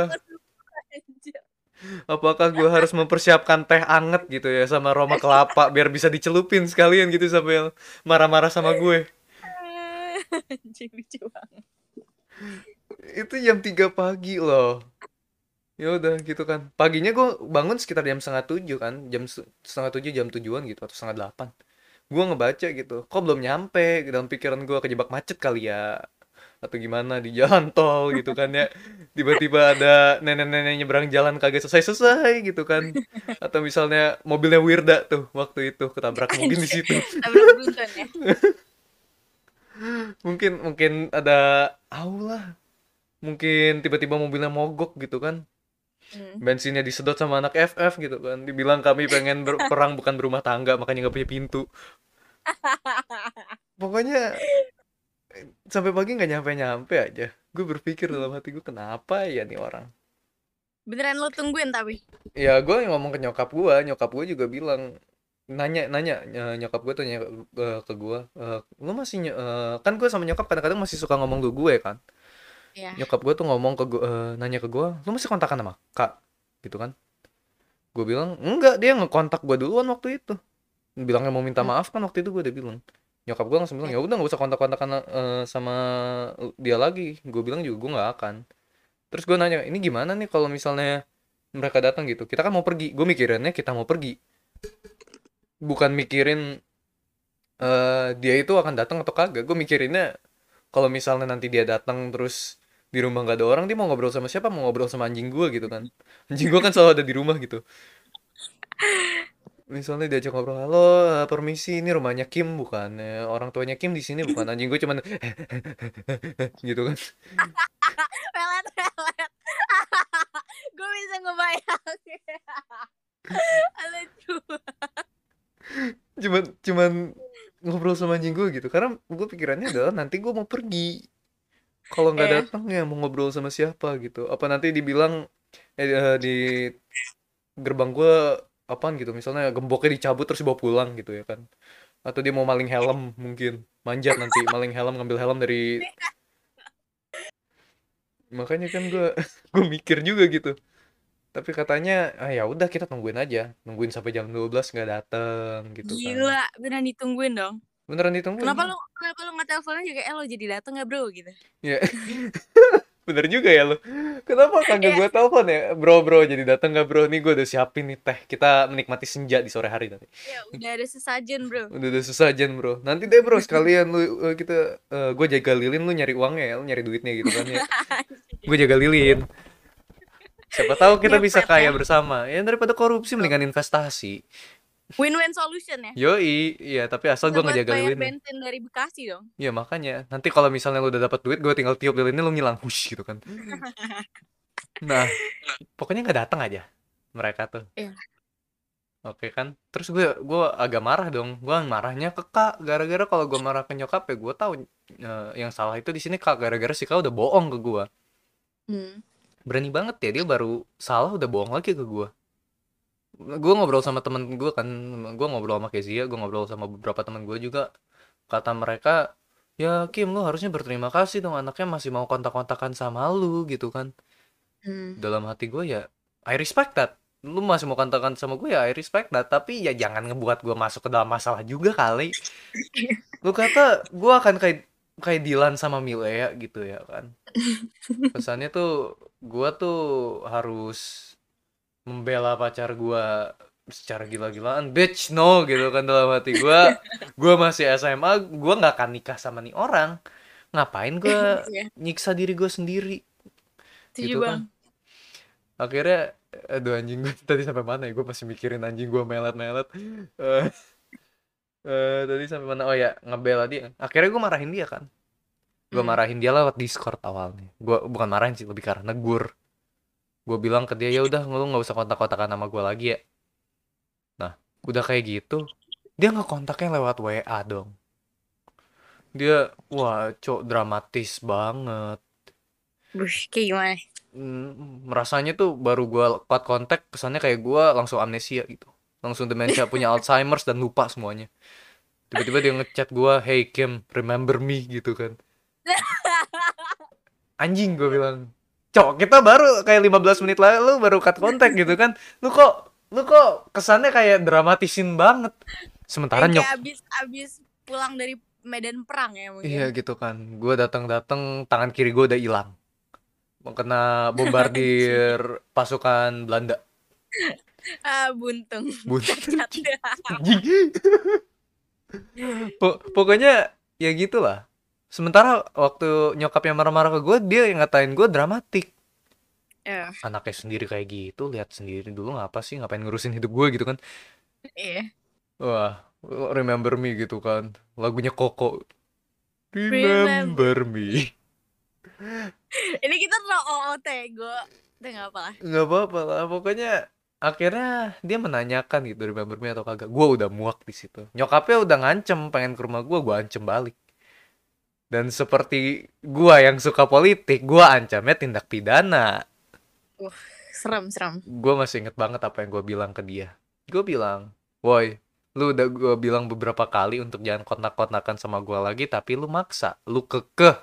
Apakah gue harus mempersiapkan teh anget gitu ya sama aroma kelapa biar bisa dicelupin sekalian gitu sampai marah-marah sama gue. Lucu banget. Itu jam 3 pagi loh. Ya udah gitu kan. Paginya gue bangun sekitar jam setengah tujuh kan, jam se- setengah tujuh jam tujuan gitu atau setengah delapan. Gue ngebaca gitu, kok belum nyampe? Dalam pikiran gue kejebak macet kali ya atau gimana di jalan tol gitu kan ya. Tiba-tiba ada nenek-nenek nyebrang jalan kagak selesai-selesai gitu kan. Atau misalnya mobilnya Wirda tuh waktu itu ketabrak mungkin di situ. Tabrak beruntun ya. mungkin mungkin ada Allah mungkin tiba-tiba mobilnya mogok gitu kan Hmm. bensinnya disedot sama anak FF gitu kan. Dibilang kami pengen berperang bukan berumah tangga makanya nggak punya pintu. Pokoknya eh, sampai pagi nggak nyampe nyampe aja. Gue berpikir dalam hati gue kenapa ya nih orang? Beneran lo tungguin tapi. ya gue yang ngomong ke nyokap gue. Nyokap gue juga bilang nanya nanya ny- nyokap gue tuh nanya ke, ke gue "Eh, lu masih eh, kan gue sama nyokap kadang-kadang masih suka ngomong ke gue kan Ya. nyokap gue tuh ngomong ke gue nanya ke gue lu masih kontakan sama kak? Gitu kan. Gue bilang enggak dia ngekontak gue duluan waktu itu. Bilangnya mau minta Hmm. maaf kan waktu itu gue udah bilang. Nyokap gue langsung bilang ya udah nggak usah kontak-kontakan eh, sama dia lagi. Gue bilang juga gue nggak akan. Terus gue nanya ini gimana nih kalau misalnya mereka datang gitu? Kita kan mau pergi. Gue mikirinnya kita mau pergi. Bukan mikirin eh dia itu akan datang atau kagak. Gue mikirinnya kalau misalnya nanti dia datang terus di rumah nggak ada orang dia mau ngobrol sama siapa? Mau ngobrol sama anjing gue gitu kan. Anjing gue kan selalu ada di rumah gitu. Misalnya diajak ngobrol halo eh, permisi ini rumahnya Kim bukan? Eh, orang tuanya Kim di sini bukan? Anjing gue cuman gitu kan. Pelet, pelet. Gue bisa ngebayangin. Lucu. cuman cuman ngobrol sama anjing gue gitu. Karena gue pikirannya adalah nanti gue mau pergi kalau nggak Iya. datang ya mau ngobrol sama siapa gitu. Apa nanti dibilang eh, eh, di gerbang gue apaan gitu misalnya gemboknya dicabut terus dibawa pulang gitu ya kan. Atau dia mau maling helm mungkin manjat nanti maling helm ngambil helm dari makanya kan gue gue mikir juga gitu. Tapi katanya ah ya udah kita tungguin aja. Nungguin sampai jam 12 nggak dateng gitu kan. Gila, beneran ditungguin dong. Beneran ditungguin Kenapa lu kenapa lu nggak telepon aja kayak eh lo jadi dateng nggak bro gitu? ya Bener juga ya lo. Kenapa kagak Iya. gue telepon ya? Bro, bro, jadi datang nggak bro? Nih gue udah siapin nih teh. Kita menikmati senja di sore hari nanti. Ya udah ada sesajen bro. Udah udah sesajen bro. Nanti deh bro sekalian lu eh, kita eh, gue jaga lilin lu nyari uangnya ya, lu nyari duitnya gitu kan ya. Gue jaga lilin. Siapa tahu kita bisa Ngepet kaya ya. bersama. Ya daripada korupsi mendingan investasi. Win-win solution ya. Yoi, iya tapi asal gue ngejaga lilinnya. bensin dari Bekasi dong. Ya makanya nanti kalau misalnya lu udah dapat duit, gue tinggal tiup lilinnya lu ngilang hush gitu kan. Nah, pokoknya nggak datang aja mereka tuh. Iya. Oke kan, terus gue gue agak marah dong. Gue marahnya ke kak, gara-gara kalau gue marah ke nyokap ya gue tahu eh, yang salah itu di sini kak, gara-gara si kak udah bohong ke gue. Hmm. Berani banget ya dia baru salah udah bohong lagi ke gue. Gue ngobrol sama temen gue kan, gue ngobrol sama Kezia, gue ngobrol sama beberapa temen gue juga. Kata mereka, ya Kim lu harusnya berterima kasih dong anaknya masih mau kontak-kontakan sama lu gitu kan. Hmm. dalam hati gue ya I respect that lu masih mau kontakan sama gue ya I respect that tapi ya jangan ngebuat gue masuk ke dalam masalah juga kali lu kata gue akan kayak kayak Dilan sama Milea gitu ya kan kesannya tuh gue tuh harus membela pacar gue secara gila-gilaan. Bitch no gitu kan dalam hati gue gue masih SMA gue nggak akan nikah sama nih orang. Ngapain gue Iya. nyiksa diri gue sendiri? Setuju gitu bang. kan. Akhirnya aduh anjing gue tadi sampai mana ya? Gue masih mikirin anjing gue melet-melet. Eh, eh, tadi sampai mana? Oh ya ngebela dia. Akhirnya gue marahin dia kan. Gue marahin dia lewat discord awalnya. Gue bukan marahin sih lebih karena negur gue bilang ke dia ya udah lu nggak usah kontak-kontakan sama gue lagi ya. Nah udah kayak gitu dia nggak kontaknya lewat WA dong. Dia wah cok dramatis banget. Bush, kayak gimana? Merasanya tuh baru gua kuat kontak kesannya kayak gua langsung amnesia gitu. Langsung demensia punya Alzheimer's dan lupa semuanya. Tiba-tiba dia ngechat gua hey Kim remember me? gitu kan. Anjing gua bilang cok kita baru kayak 15 menit lalu baru cut kontak gitu kan lu kok lu kok kesannya kayak dramatisin banget sementara nyok abis abis pulang dari medan perang ya mungkin. iya gitu kan gua datang-datang tangan kiri gua udah hilang kena bombardir pasukan Belanda Ah buntung. Buntung. Pokoknya ya gitulah. Sementara waktu nyokapnya marah-marah ke gue, dia yang ngatain gue dramatik. Ya, Anaknya sendiri kayak gitu, lihat sendiri dulu ngapa sih, ngapain ngurusin hidup gue gitu kan. iya. Wah, remember me gitu kan. Lagunya Koko. Remember me. Ini kita terlalu OOT, gue. Udah gak apa lah. Nggak apa-apa lah, pokoknya akhirnya dia menanyakan gitu remember me atau kagak. Gue udah muak di situ. Nyokapnya udah ngancem pengen ke rumah gue, gue ancem balik. Dan seperti gua yang suka politik, gua ancamnya tindak pidana. Serem, serem. Gua masih inget banget apa yang gua bilang ke dia. Gua bilang, woi, lu udah gua bilang beberapa kali untuk jangan kontak-kontakan sama gua lagi, tapi lu maksa, lu kekeh,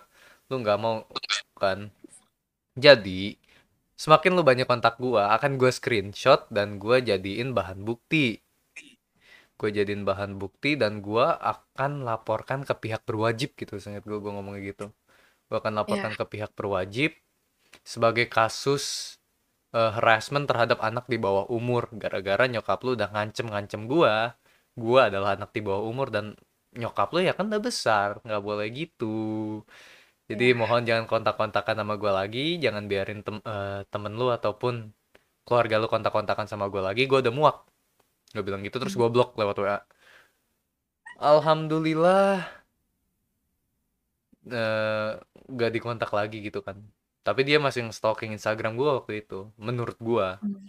lu nggak mau kan. Jadi, semakin lu banyak kontak gua, akan gua screenshot dan gua jadiin bahan bukti. Gue jadiin bahan bukti dan gua akan laporkan ke pihak berwajib gitu, seingat gue, gue ngomongnya gitu. Gue akan laporkan ke pihak berwajib sebagai kasus eh, harassment terhadap anak di bawah umur. Gara-gara nyokap lu udah ngancem-ngancem gua gua adalah anak di bawah umur dan nyokap lu ya kan udah besar nggak boleh gitu. Jadi mohon jangan kontak-kontakan sama gua lagi jangan biarin tem eh, temen lu ataupun keluarga lu kontak-kontakan sama gua lagi gua udah muak gue bilang gitu terus gua blok lewat WA Alhamdulillah eh gak dikontak lagi gitu kan. Tapi dia masih stalking Instagram gua waktu itu menurut gua. Hmm.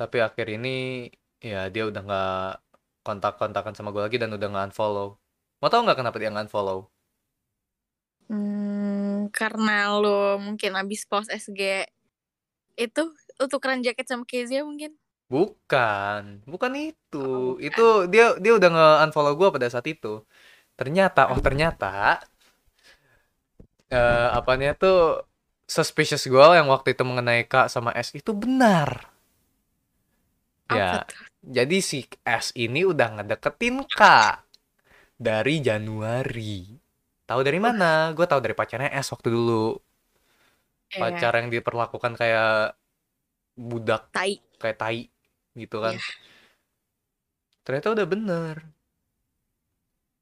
tapi akhir ini ya dia udah nggak kontak-kontakan sama gue lagi dan udah nggak unfollow mau tau nggak kenapa dia nggak unfollow Hmm, karena lo mungkin abis post SG itu untuk keren jaket sama Kezia mungkin. Bukan bukan itu. Oh, bukan. itu dia dia udah nge unfollow gue pada saat itu. Ternyata oh ternyata eh apanya tuh suspicious gue yang waktu itu mengenai K sama S itu benar. Ya Apa tuh? jadi si S ini udah ngedeketin K dari Januari. Tahu dari mana? Gue tahu dari pacarnya S waktu dulu. Iya, pacar yang diperlakukan kayak budak tai. kayak tai gitu kan. Iya. ternyata udah bener.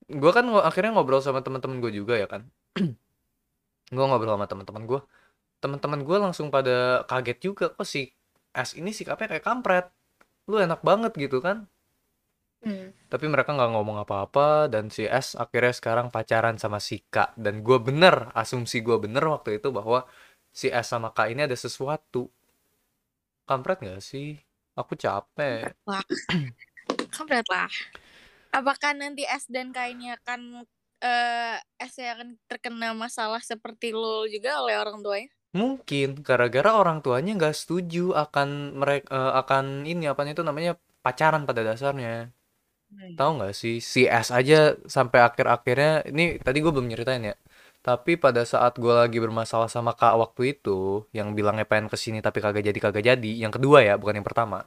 Gue kan akhirnya ngobrol sama teman-teman gue juga ya kan. Gue ngobrol sama teman-teman gue teman-teman gue langsung pada kaget juga kok si S ini sikapnya kayak kampret? Lu enak banget gitu kan. Hmm. tapi mereka nggak ngomong apa-apa dan si S akhirnya sekarang pacaran sama si K dan gue bener asumsi gue bener waktu itu bahwa si S sama K ini ada sesuatu. Kampret nggak sih aku capek Wah. Kampret lah. Apakah nanti S dan K ini akan eh S akan terkena masalah seperti lo juga oleh orang tuanya? mungkin gara-gara orang tuanya nggak setuju akan mereka akan ini apa itu namanya pacaran pada dasarnya tahu nggak sih si S aja sampai akhir-akhirnya ini tadi gue belum nyeritain ya tapi pada saat gue lagi bermasalah sama kak waktu itu yang bilangnya pengen ke sini tapi kagak jadi kagak jadi yang kedua ya bukan yang pertama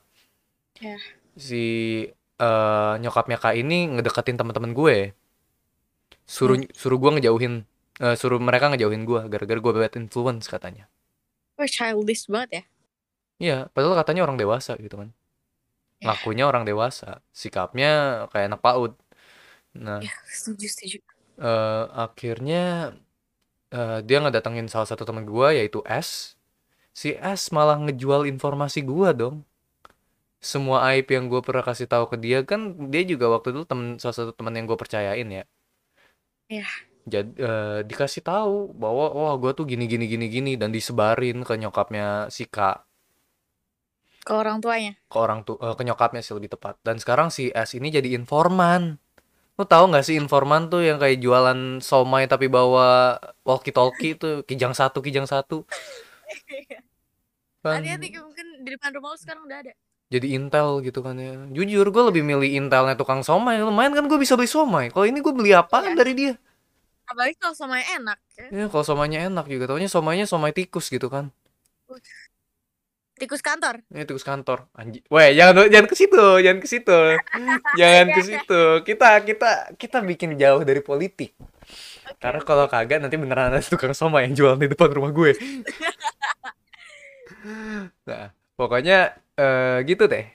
Ya. si eh, nyokapnya kak ini ngedeketin teman-teman gue suruh suruh gue ngejauhin eh, suruh mereka ngejauhin gue gara-gara gue bad influence katanya Wah, childish banget ya. Iya, padahal katanya orang dewasa gitu kan. Ya. Ngakunya orang dewasa, sikapnya kayak anak PAUD. Nah, Ya, setuju, setuju. Eh, akhirnya eh, dia ngedatengin salah satu teman gua yaitu S. Si S malah ngejual informasi gua dong. Semua aib yang gue pernah kasih tahu ke dia kan dia juga waktu itu temen salah satu teman yang gue percayain ya. Iya. Jadi dikasih tahu bahwa wah gua tuh gini gini gini gini dan disebarin ke nyokapnya si Kak Ke orang tuanya. ke orang tuh ke nyokapnya sih lebih tepat dan sekarang si S ini jadi informan lu tahu nggak sih informan tuh yang kayak jualan somai tapi bawa walkie talkie tuh kijang satu kijang satu? Kan Hati-hati mungkin di depan rumah lu sekarang udah ada. jadi intel gitu kan ya. Jujur gue lebih milih intelnya tukang somai. Lumayan kan gue bisa beli somai. Kalau ini gue beli apaan Iya. dari dia? Apalagi kalau sama enak ya. ya kalau somainya enak juga. Taunya somainya somai tikus gitu kan Tikus kantor. ini tikus kantor. Anjing weh jangan jangan ke situ jangan ke situ. Jangan ke situ. Kita kita kita bikin jauh dari politik. Karena kalau kagak nanti beneran ada tukang somai yang jualan di depan rumah gue. Nah pokoknya eh, gitu deh.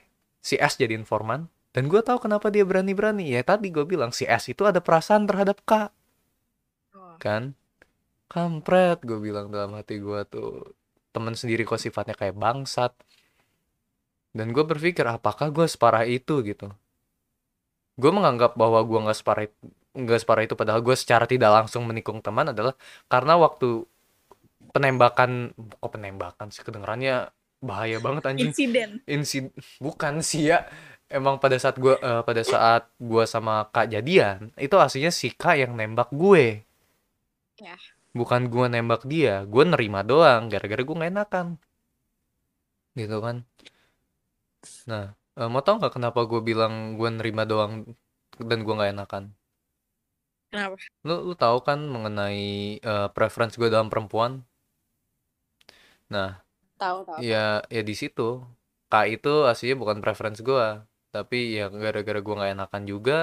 Si S jadi informan dan gue tahu kenapa dia berani-berani. Ya tadi gue bilang si S itu ada perasaan terhadap K. Oh. kan? Kampret gue bilang dalam hati gue tuh temen sendiri kok sifatnya kayak bangsat. Dan gue berpikir apakah gue separah itu gitu? Gue menganggap bahwa gue nggak separah itu nggak separah itu padahal gue secara tidak langsung menikung teman adalah karena waktu penembakan kok penembakan sih kedengerannya bahaya banget anjing. Insiden. insid bukan sih ya. Emang pada saat gua eh, pada saat gua sama kak jadian itu aslinya si kak yang nembak gue. Ya. Bukan gua nembak dia gua nerima doang gara-gara gua nggak enakan gitu kan nah eh, mau tau nggak kenapa gue bilang gua nerima doang dan gua nggak enakan Kenapa? lu lu tahu kan mengenai eh, preference gue dalam perempuan nah Tahu, tahu. Ya, ya di situ. K itu aslinya bukan preference gua, tapi ya gara-gara gua nggak enakan juga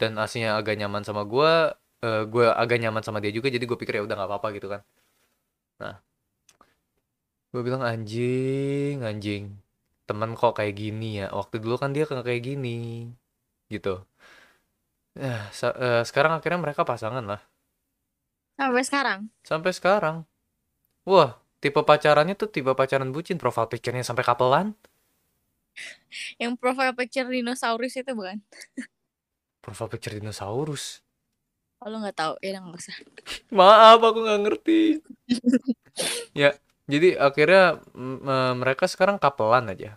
dan aslinya agak nyaman sama gua, eh, gua agak nyaman sama dia juga, jadi gue pikir ya udah nggak apa-apa gitu kan. Nah, gue bilang anjing, anjing, temen kok kayak gini ya. Waktu dulu kan dia kayak gini, gitu. Eh, eh, sekarang akhirnya mereka pasangan lah. Sampai sekarang. Sampai sekarang. Wah, tipe pacarannya tuh tipe pacaran bucin, profile picture-nya sampai kapelan. Yang profile picture dinosaurus itu bukan? Profile picture dinosaurus. Oh, nggak tahu. Ya nggak usah. Maaf, aku nggak ngerti. ya, jadi akhirnya mereka sekarang kapelan aja.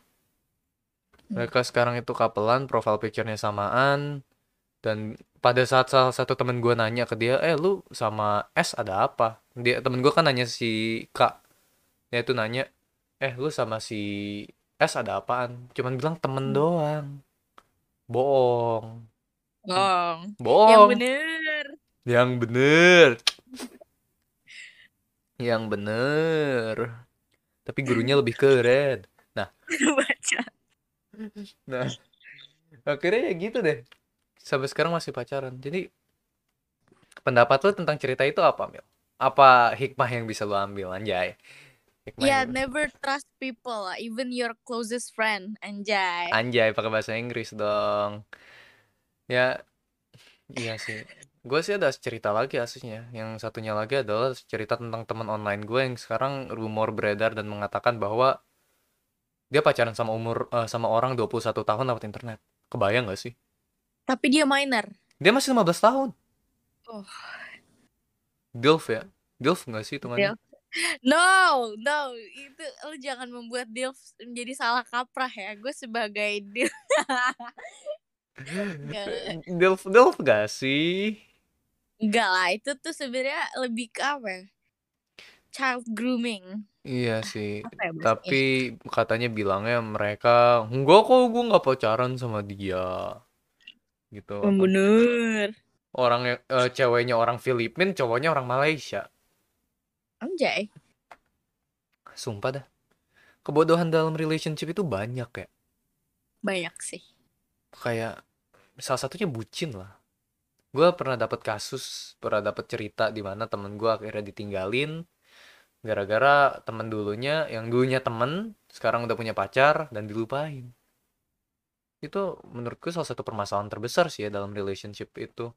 Mereka sekarang itu kapelan, profile picture-nya samaan. Dan pada saat salah satu temen gue nanya ke dia, eh lu sama S ada apa? Dia temen gue kan nanya si K. Dia tuh nanya, eh lu sama si S ada apaan? Cuman bilang temen Hmm. doang. Bohong. Bohong. Yang Bohong. bener. Yang bener. Yang bener. Tapi gurunya lebih keren. Baca. Nah, akhirnya ya gitu deh. Sampai sekarang masih pacaran. Jadi Pendapat lu tentang cerita itu apa, Mil? Apa hikmah yang bisa lu ambil, anjay? Hikmah Ya, yang never trust people, even your closest friend, anjay. anjay pakai bahasa Inggris dong. Ya, iya sih. Gue sih ada cerita lagi aslinya. Yang satunya lagi adalah cerita tentang teman online gue yang sekarang rumor beredar dan mengatakan bahwa dia pacaran sama umur eh, sama orang 21 tahun lewat internet. Kebayang gak sih? Tapi dia minor. Dia masih 15 tahun. Oh. Dilf ya? Dilf gak sih hitungannya? Dilf. No, no, itu lu jangan membuat Dilf menjadi salah kaprah ya. Gue sebagai Dilf. Dilf Dilf gak sih? Enggak lah, itu tuh sebenarnya lebih ke apa ya? Child grooming. Iya sih. Apa ya? Tapi katanya bilangnya mereka enggak kok gue nggak pacaran sama dia. Gitu. Oh, bener. Orang yang eh, ceweknya orang Filipin, cowoknya orang Malaysia. Anjay. Sumpah dah. Kebodohan dalam relationship itu banyak ya. Banyak sih. Kayak salah satunya bucin lah. Gue pernah dapat kasus, pernah dapat cerita di mana temen gue akhirnya ditinggalin gara-gara temen dulunya yang dulunya temen sekarang udah punya pacar dan dilupain. Itu menurutku salah satu permasalahan terbesar sih ya dalam relationship itu.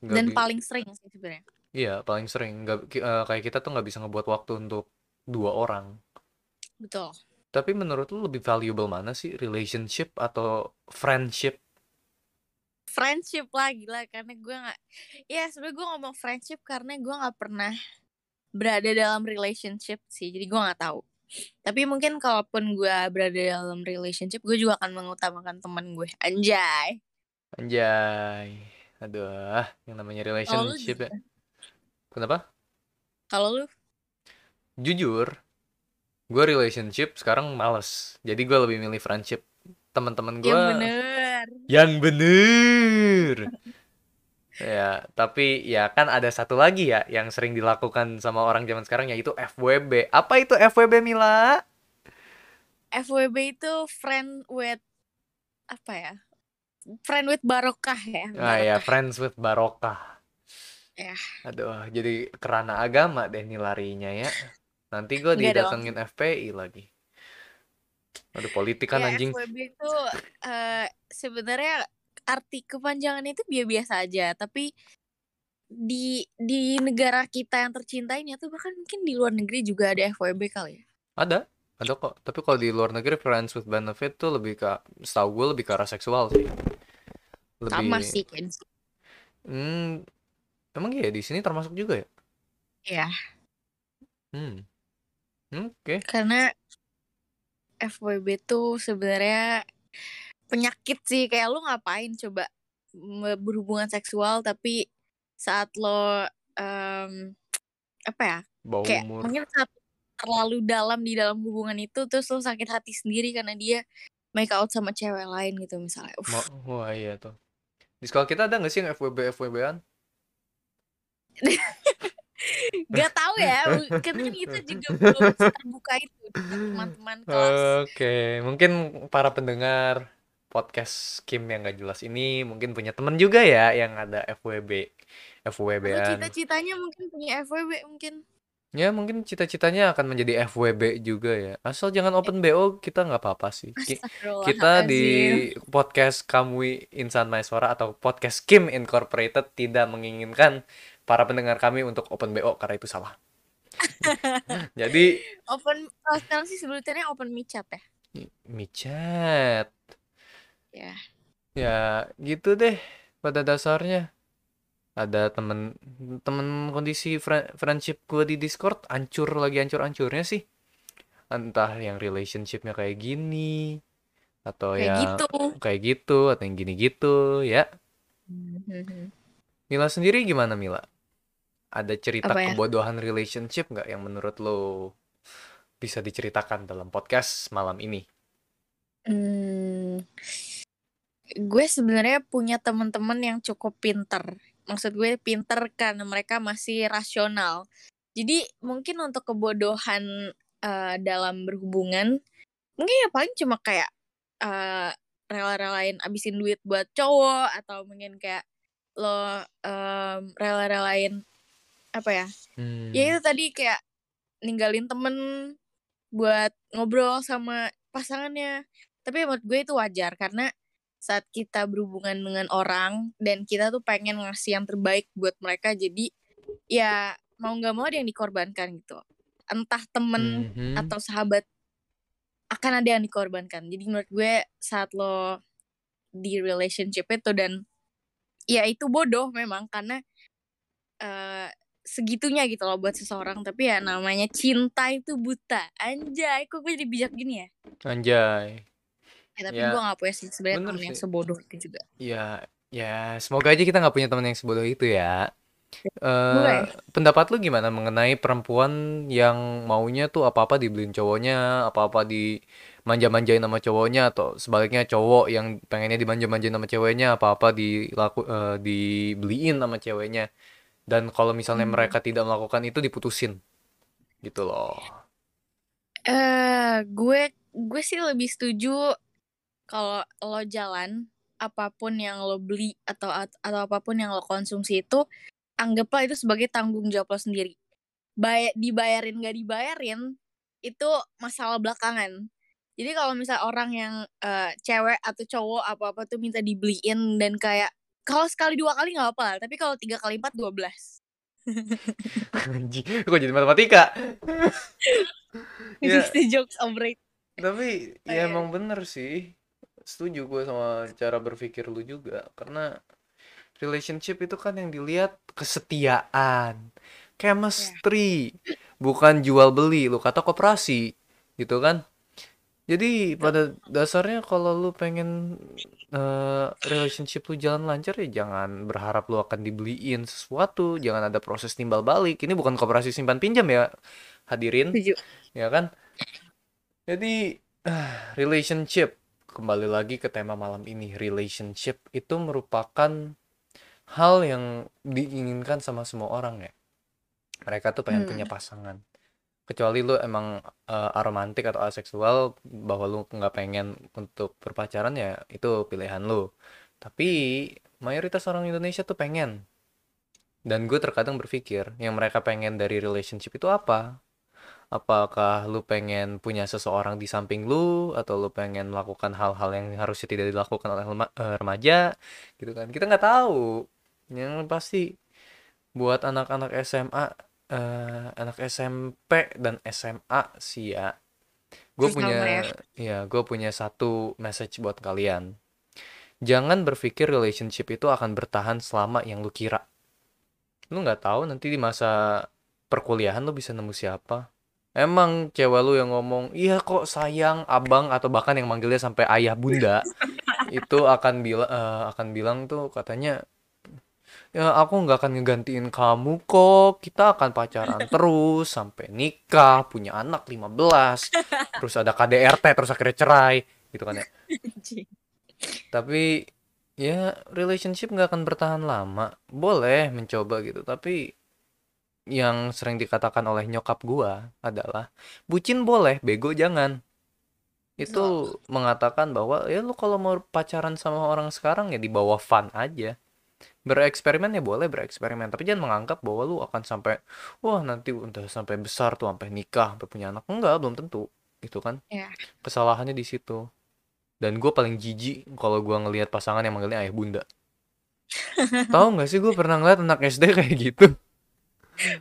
Nggak Dan paling sering sih sebenarnya. Iya, paling sering. Nggak, eh, kayak kita tuh nggak bisa ngebuat waktu untuk dua orang. Betul. Tapi menurut lu lebih valuable mana sih? Relationship atau friendship? Friendship lah gila karena gue nggak ya sebenarnya gue ngomong friendship karena gue nggak pernah berada dalam relationship sih jadi gue nggak tahu tapi mungkin kalaupun gue berada dalam relationship gue juga akan mengutamakan teman gue anjay Anjay. Aduh, yang namanya relationship ya. Kenapa? kalau lu Jujur, gue relationship sekarang males. Jadi gue lebih milih friendship. Teman-teman gue yang bener yang bener. Ya, tapi ya kan ada satu lagi ya yang sering dilakukan sama orang zaman sekarang yaitu FWB. Apa itu FWB Mila? FWB itu friend with apa ya friend with barokah ya Ah ya, barokah friends with barokah. ya Aduh, jadi kerana agama deh nih larinya ya. Nanti gue didatengin FPI lagi. Aduh, politikan ya anjing. FWB itu eh, sebenarnya arti kepanjangannya itu biasa aja tapi di di negara kita yang tercinta ini atau bahkan mungkin di luar negeri juga ada FWB kali ya Ada, ada kok. Tapi kalau di luar negeri friends with benefit tuh lebih ke, setahu gue lebih ke arah seksual sih. sama Lebih, sih kan hmm, emang iya di sini termasuk juga ya? ya Hmm, oke. karena FWB tuh sebenarnya penyakit sih kayak lu ngapain coba berhubungan seksual tapi saat lo em, apa ya Bau kayak umur. mungkin saat terlalu dalam di dalam hubungan itu terus lo sakit hati sendiri karena dia make out sama cewek lain gitu misalnya Ma- Wah iya tuh. Di sekolah kita ada nggak sih yang FWB FWB-an? gak tahu ya kan kan kita juga belum terbuka itu teman-teman kelas Oke, mungkin para pendengar podcast Kim yang gak jelas ini mungkin punya temen juga ya yang ada FWB, FWB-an. cita-citanya mungkin punya FWB mungkin Ya mungkin cita-citanya akan menjadi FWB juga ya. Asal jangan open BO kita nggak apa-apa sih. Ki- Kita di podcast Kamui Insan Maeswara atau podcast Kim Incorporated tidak menginginkan para pendengar kami untuk open BO karena itu salah. Jadi open kalau sekarang sih sebutannya open michat ya micet. ya Ya gitu deh pada dasarnya. Ada temen temen kondisi fri- friendship gue di Discord hancur lagi hancur-hancurnya sih. Entah yang relationshipnya kayak gini atau kayak yang gitu kayak gitu atau yang gini gitu ya. Mhm. Mila sendiri gimana Mila? Ada cerita apa ya kebodohan relationship nggak yang menurut lo bisa diceritakan dalam podcast malam ini? Hmm, gue sebenarnya punya teman-teman yang cukup pinter. Maksud gue pinter karena mereka masih rasional. Jadi mungkin untuk kebodohan eh, dalam berhubungan, mungkin ya paling cuma kayak eh, rela-relain abisin duit buat cowok atau mungkin kayak lo em, rela-relain apa ya Hmm. ya itu tadi kayak ninggalin temen buat ngobrol sama pasangannya tapi menurut gue itu wajar karena saat kita berhubungan dengan orang dan kita tuh pengen ngasih yang terbaik buat mereka jadi ya mau nggak mau ada yang dikorbankan gitu entah temen Mhm. atau sahabat akan ada yang dikorbankan jadi menurut gue saat lo di relationship itu dan ya itu bodoh memang karena eh segitunya gitu loh buat seseorang. Tapi ya namanya cinta itu buta. Anjay kok gue jadi bijak gini ya? Anjay. Ya, tapi Ya, gue gak punya sih sebenarnya temen yang sebodoh itu juga. Ya, ya semoga aja kita nggak punya teman yang sebodoh itu ya. Eh, pendapat lu gimana mengenai perempuan yang maunya tuh apa-apa dibeliin cowoknya, apa-apa di manja-manjain sama cowoknya atau sebaliknya cowok yang pengennya dimanja-manjain sama ceweknya, apa-apa dilaku eh, dibeliin sama ceweknya. Dan kalau misalnya Hmm. mereka tidak melakukan itu diputusin. Gitu loh. eh gue gue sih lebih setuju kalau lo jalan apa pun yang lo beli atau atau apa pun yang lo konsumsi itu anggaplah itu sebagai tanggung jawab lo sendiri Bay dibayarin gak dibayarin itu masalah belakangan jadi kalau misalnya orang yang eh, cewek atau cowok apa apa tuh minta dibeliin dan kayak kalau sekali dua kali nggak apa-apa lah tapi kalau tiga kali empat dua belas kok jadi matematika? Ya, itu jokes overrated tapi Oh, ya iya. emang bener sih. Setuju gue sama cara berpikir lu juga. Karena relationship itu kan yang dilihat kesetiaan, chemistry, bukan jual beli. Lu kata koperasi, gitu kan? Jadi pada dasarnya kalau lu pengen eh, relationship lu jalan lancar ya jangan berharap lu akan dibeliin sesuatu, jangan ada proses timbal balik. Ini bukan koperasi simpan pinjam ya, hadirin, setuju ya kan? Jadi ah, relationship kembali lagi ke tema malam ini. Relationship itu merupakan hal yang diinginkan sama semua orang ya. Mereka tuh pengen Hmm. punya pasangan. Kecuali lu emang eh, aromantik atau aseksual bahwa lu nggak pengen untuk berpacaran ya itu pilihan lu. Tapi mayoritas orang Indonesia tuh pengen. Dan gue terkadang berpikir yang mereka pengen dari relationship itu apa? Apakah lu pengen punya seseorang di samping lu atau lu pengen melakukan hal-hal yang harusnya tidak dilakukan oleh eh, remaja gitu kan? Kita nggak tahu. Yang pasti buat anak-anak SMA, eh, anak SMP dan SMA sih ya. Gue punya, ya. ya gue punya satu message buat kalian. Jangan berpikir relationship itu akan bertahan selama yang lu kira. Lu nggak tahu nanti di masa perkuliahan lu bisa nemu siapa. Emang cewek lu yang ngomong, iya kok sayang abang atau bahkan yang manggilnya sampai ayah bunda, itu akan bilang akan bilang tuh katanya ya aku nggak akan ngegantiin kamu kok. Kita akan pacaran terus sampai nikah punya anak 15 terus ada KDRT terus akhirnya cerai gitu kan ya. Tapi ya relationship nggak akan bertahan lama. Boleh mencoba gitu tapi yang sering dikatakan oleh nyokap gua adalah bucin boleh bego jangan. Itu mengatakan bahwa ya lu kalau mau pacaran sama orang sekarang ya di bawah fun aja bereksperimen ya boleh bereksperimen. Tapi jangan menganggap bahwa lu akan sampai wah nanti udah sampai besar tuh sampai nikah sampai punya anak. Enggak belum tentu gitu kan. Iya. kesalahannya di situ. Dan gue paling jijik kalau gue ngelihat pasangan yang manggilnya ayah bunda. Tahu nggak sih gue pernah ngeliat anak SD kayak gitu.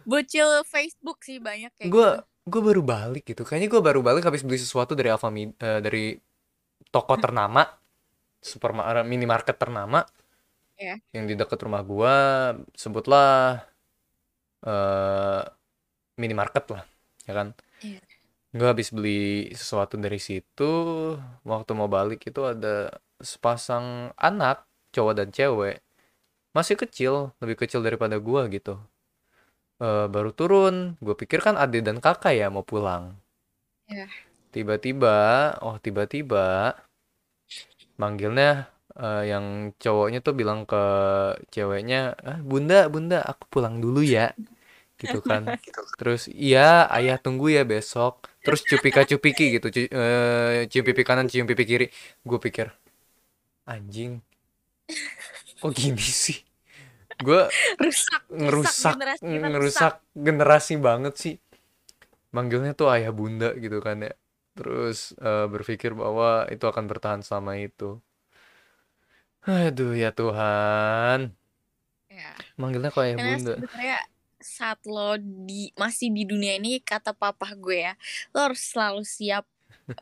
Bocil Facebook sih banyak kayak gue gitu. gue baru balik gitu. Kayaknya gue baru balik habis beli sesuatu dari Alfamidi eh, dari toko ternama. Supermarket minimarket ternama Iya. yang di dekat rumah gua sebutlah eh minimarket lah ya kan Iya. gue habis beli sesuatu dari situ waktu mau balik itu ada sepasang anak cowok dan cewek masih kecil lebih kecil daripada gua gitu Eh, baru turun gue pikir kan adik dan kakak ya mau pulang Iya. tiba-tiba oh tiba-tiba manggilnya eh, yang cowoknya tuh bilang ke ceweknya ah, bunda bunda aku pulang dulu ya. Gitu kan. Terus iya ayah tunggu ya besok. Terus cupika cupiki gitu cu- eh, cium pipi kanan cium pipi kiri. Gue pikir anjing kok gini sih? Gue rusak ngerusak generasi ngerusak generasi banget sih. Manggilnya tuh ayah bunda gitu kan ya. Terus eh, berpikir bahwa itu akan bertahan selama itu aduh ya Tuhan. Ya. Manggilnya kok ayah karena bunda? sebenarnya saat lo di masih di dunia ini kata papa gue ya lo harus selalu siap.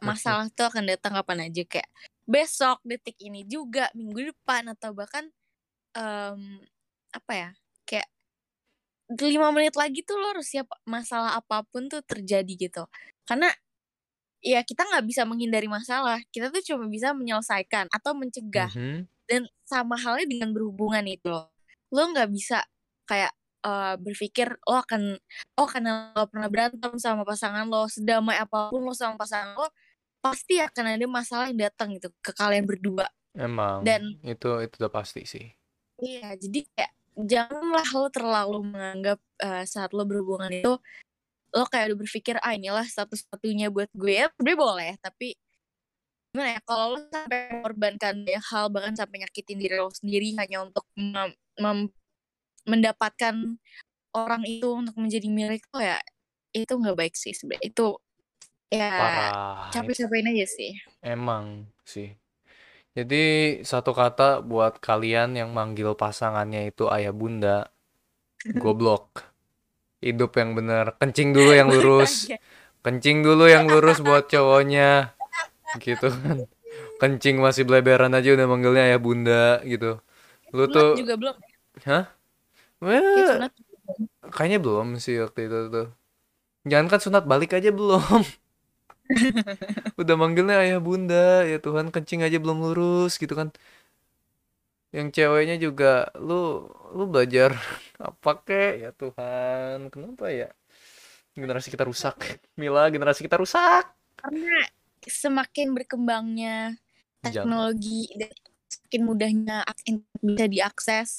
Masalah tuh akan datang kapan aja. Kayak besok detik ini juga minggu depan atau bahkan em, apa ya kayak lima menit lagi tuh lo harus siap masalah apa pun tuh terjadi gitu. Karena ya kita nggak bisa menghindari masalah. Kita tuh cuma bisa menyelesaikan atau mencegah. Mhm. Dan sama halnya dengan berhubungan itu loh. Lo nggak bisa kayak eh, berpikir lo akan oh karena lo pernah berantem sama pasangan lo sedamai apa pun lo sama pasangan lo pasti akan ada masalah yang datang gitu ke kalian berdua. Emang dan itu itu udah pasti sih. Iya jadi kayak janganlah lo terlalu menganggap eh, saat lo berhubungan itu lo kayak udah berpikir ah inilah satu-satunya buat gue ya boleh tapi gimana ya kalau lo sampai mengorbankan banyak hal bahkan sampai nyakitin diri lo sendiri hanya untuk mem- mem- mendapatkan orang itu untuk menjadi milik lo ya itu nggak baik sih sebenarnya itu ya capek-capekin aja sih. Emang sih. Jadi satu kata buat kalian yang manggil pasangannya itu ayah bunda goblok. Hidup yang bener. Kencing dulu yang lurus. Makanya. kencing dulu yang lurus buat cowoknya gitu kan. Kencing masih beleberan aja udah manggilnya ayah bunda gitu. Lu sunat tuh juga belum? Hah? Sunat kayaknya belum sih waktu itu tuh. Jangan kan sunat balik aja belum. Udah manggilnya ayah bunda ya Tuhan kencing aja belum lurus gitu kan. Yang ceweknya juga lu lu belajar apa kek? Ya Tuhan kenapa ya? Generasi kita rusak. Mila generasi kita rusak. Karena semakin berkembangnya jangan teknologi dan semakin mudahnya bisa diakses.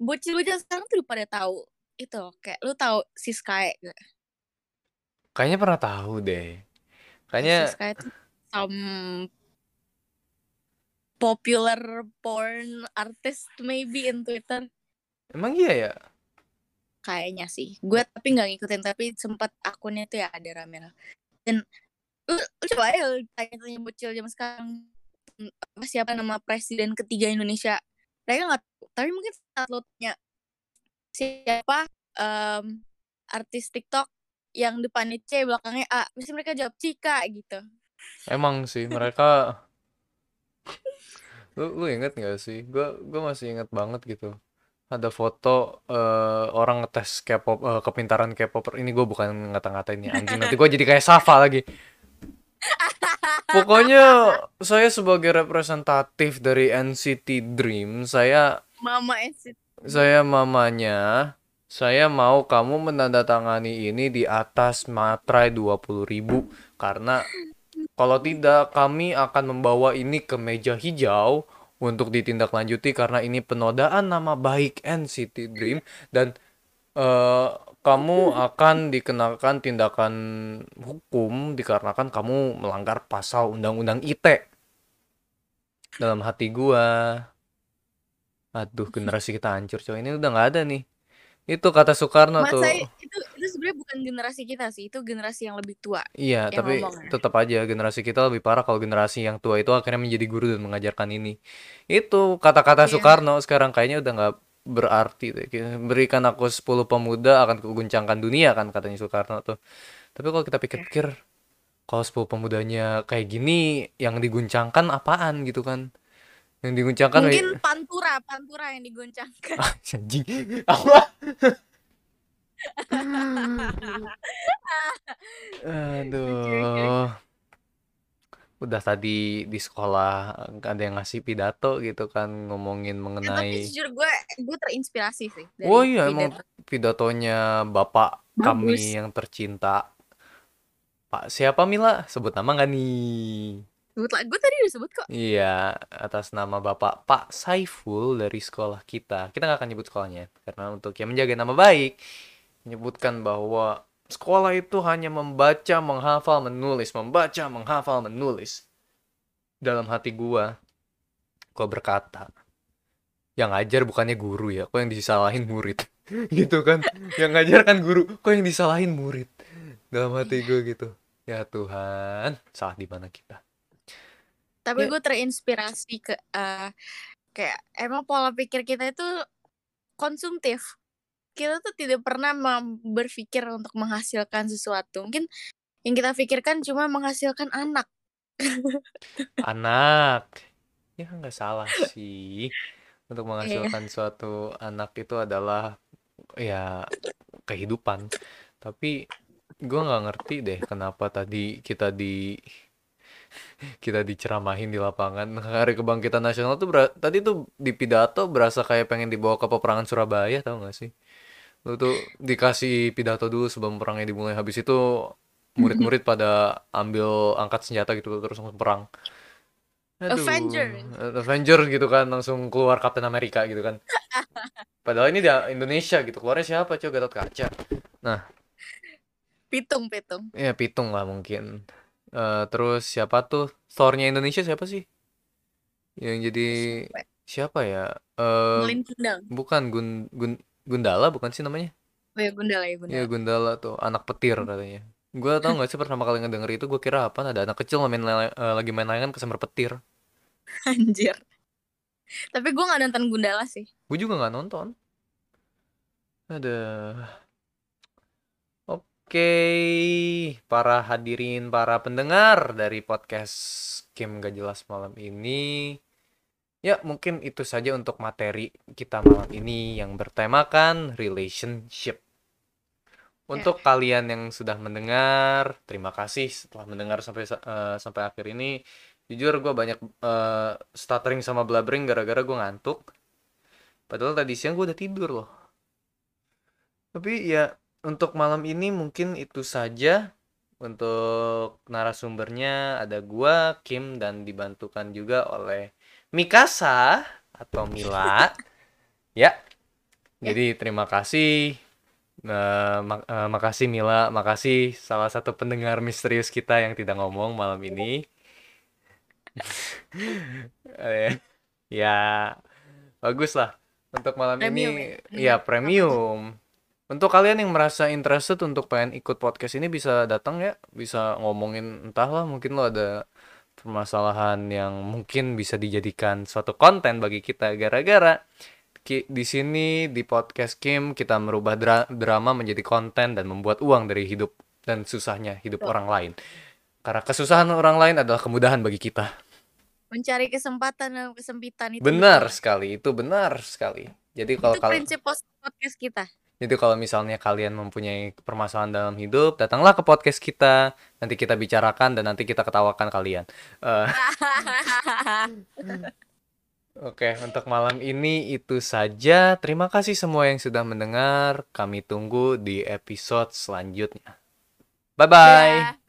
Bocil-bocil sekarang tuh pada tahu itu kayak lu tahu si Sky gak? kayaknya pernah tahu deh. Si kayaknya Sky itu some popular porn artist maybe in Twitter. Emang iya ya? Kayaknya sih. Gue tapi nggak ngikutin tapi sempat akunnya tuh ya ada rame dan lu, lu coba ya tanya-tanya bocil zaman sekarang. Mm, apa siapa nama presiden ketiga Indonesia? Mereka nggak tahu. Tapi mungkin saat lo tanya siapa em, artis TikTok yang depannya C belakangnya A? Mesti mereka jawab Cika gitu. Emang sih mereka lu lu inget gak sih? Gua gua masih inget banget gitu. Ada foto eh, orang ngetes K-pop eh, kepintaran K-popper ini gue bukan ngata-ngatain ya anjing. Nanti gue jadi kayak Safa lagi pokoknya saya sebagai representatif dari NCT Dream saya Mama NCT saya mamanya saya mau kamu menandatangani ini di atas materai 20.000 karena kalau tidak kami akan membawa ini ke meja hijau untuk ditindaklanjuti karena ini penodaan nama baik NCT Dream. Dan eh, kamu akan dikenakan tindakan hukum dikarenakan kamu melanggar pasal Undang-Undang ITE. Dalam hati gua, aduh generasi kita hancur coy. Ini udah nggak ada nih. Itu kata Soekarno masa tuh. itu itu sebenarnya bukan generasi kita sih itu generasi yang lebih tua Iya, tapi tetap aja generasi kita lebih parah kalau generasi yang tua itu akhirnya menjadi guru dan mengajarkan ini. Itu kata-kata iya Soekarno sekarang kayaknya udah nggak berarti Berikan aku 10 pemuda akan kuguncangkan dunia kan katanya Soekarno tuh. Tapi kalau kita ya pikir-pikir, kalau 10 pemudanya kayak gini, yang diguncangkan apaan gitu kan? Yang diguncangkan mungkin pantura pantura yang digoncangkan ah, anjing. Apa? Aduh. Udah tadi di sekolah ada yang ngasih pidato gitu kan ngomongin Ya, tapi mengenai jujur gue gue terinspirasi sih Oh dari iya emang pidato pidatonya Bapak kami bagus yang tercinta. Pak siapa Mila? Sebut nama nggak nih? sebut lah gue tadi udah sebut kok Iya, atas nama Bapak Pak Saiful dari sekolah kita. Kita nggak akan nyebut sekolahnya karena untuk yang menjaga nama baik, menyebutkan bahwa sekolah itu hanya membaca, menghafal, menulis, membaca, menghafal, menulis. Dalam hati gua, gua berkata, yang ngajar bukannya guru ya kok yang disalahin murid gitu kan yang ngajar kan guru kok yang disalahin murid dalam hati gue gitu ya Tuhan salah di mana kita Tapi Ya. gue terinspirasi ke eh, kayak emang pola pikir kita itu konsumtif. Kita tuh tidak pernah berpikir untuk menghasilkan sesuatu. Mungkin yang kita pikirkan cuma menghasilkan anak. anak ya nggak salah sih untuk Iya. menghasilkan suatu anak itu adalah ya kehidupan tapi gue nggak ngerti deh kenapa tadi kita di kita diceramahin di lapangan hari kebangkitan nasional tuh tadi tuh di pidato berasa kayak pengen dibawa ke peperangan Surabaya tau gak sih lu tuh dikasih pidato dulu sebelum perangnya dimulai. Habis itu murid-murid pada ambil angkat senjata gitu terus langsung perang. Aduh, Avengers. Avengers gitu kan langsung keluar Captain America gitu kan. Padahal ini di Indonesia gitu keluarnya siapa coba Gatot Kaca. Pitung, pitung. ya Pitung lah mungkin. Eh, terus siapa tuh? Thor-nya Indonesia siapa sih? Yang jadi siapa ya? Eh Melin Kundang. bukan Gun, Gun Gundala bukan sih namanya? Oh ya Gundala ya Iya Gundala. Gundala tuh anak petir katanya. Gue tau gak sih pertama kali ngedenger itu gue kira apa? Ada anak kecil main eh, lagi main layangan kesambar petir. Anjir. Tapi gue gak nonton Gundala sih. gue juga nggak nonton. Ada. Oke para hadirin para pendengar dari podcast Kim Gak Jelas malam ini ya mungkin itu saja untuk materi kita malam ini yang bertemakan relationship untuk kalian yang sudah mendengar terima kasih setelah mendengar sampai sa- eh, sampai akhir ini jujur gue banyak eh, stuttering sama blabbering gara-gara gue ngantuk Padahal tadi siang gue udah tidur loh. Tapi ya untuk malam ini mungkin itu saja. Untuk narasumbernya ada gua, Kim dan dibantukan juga oleh Mikasa atau Mila. ya. Jadi terima kasih. Eh, mak- eh, makasih Mila, makasih salah satu pendengar misterius kita yang tidak ngomong malam ini. Eh, ya bagus lah untuk malam Premium ini ya? ya premium untuk kalian yang merasa interested untuk pengen ikut podcast ini bisa datang ya bisa ngomongin entahlah mungkin lo ada permasalahan yang mungkin bisa dijadikan suatu konten bagi kita gara-gara di sini di podcast Kim kita merubah dra- drama menjadi konten dan membuat uang dari hidup dan susahnya hidup Betul. orang lain karena kesusahan orang lain adalah kemudahan bagi kita Mencari kesempatan dalam kesempitan itu. Benar betul. sekali, itu benar sekali. Jadi kalau Itu kalau prinsip podcast kita. Jadi kalau misalnya kalian mempunyai permasalahan dalam hidup, datanglah ke podcast kita. Nanti kita bicarakan dan nanti kita ketawakan kalian. Eh, Oke, untuk malam ini itu saja. Terima kasih semua yang sudah mendengar. Kami tunggu di episode selanjutnya. Bye bye. Dah.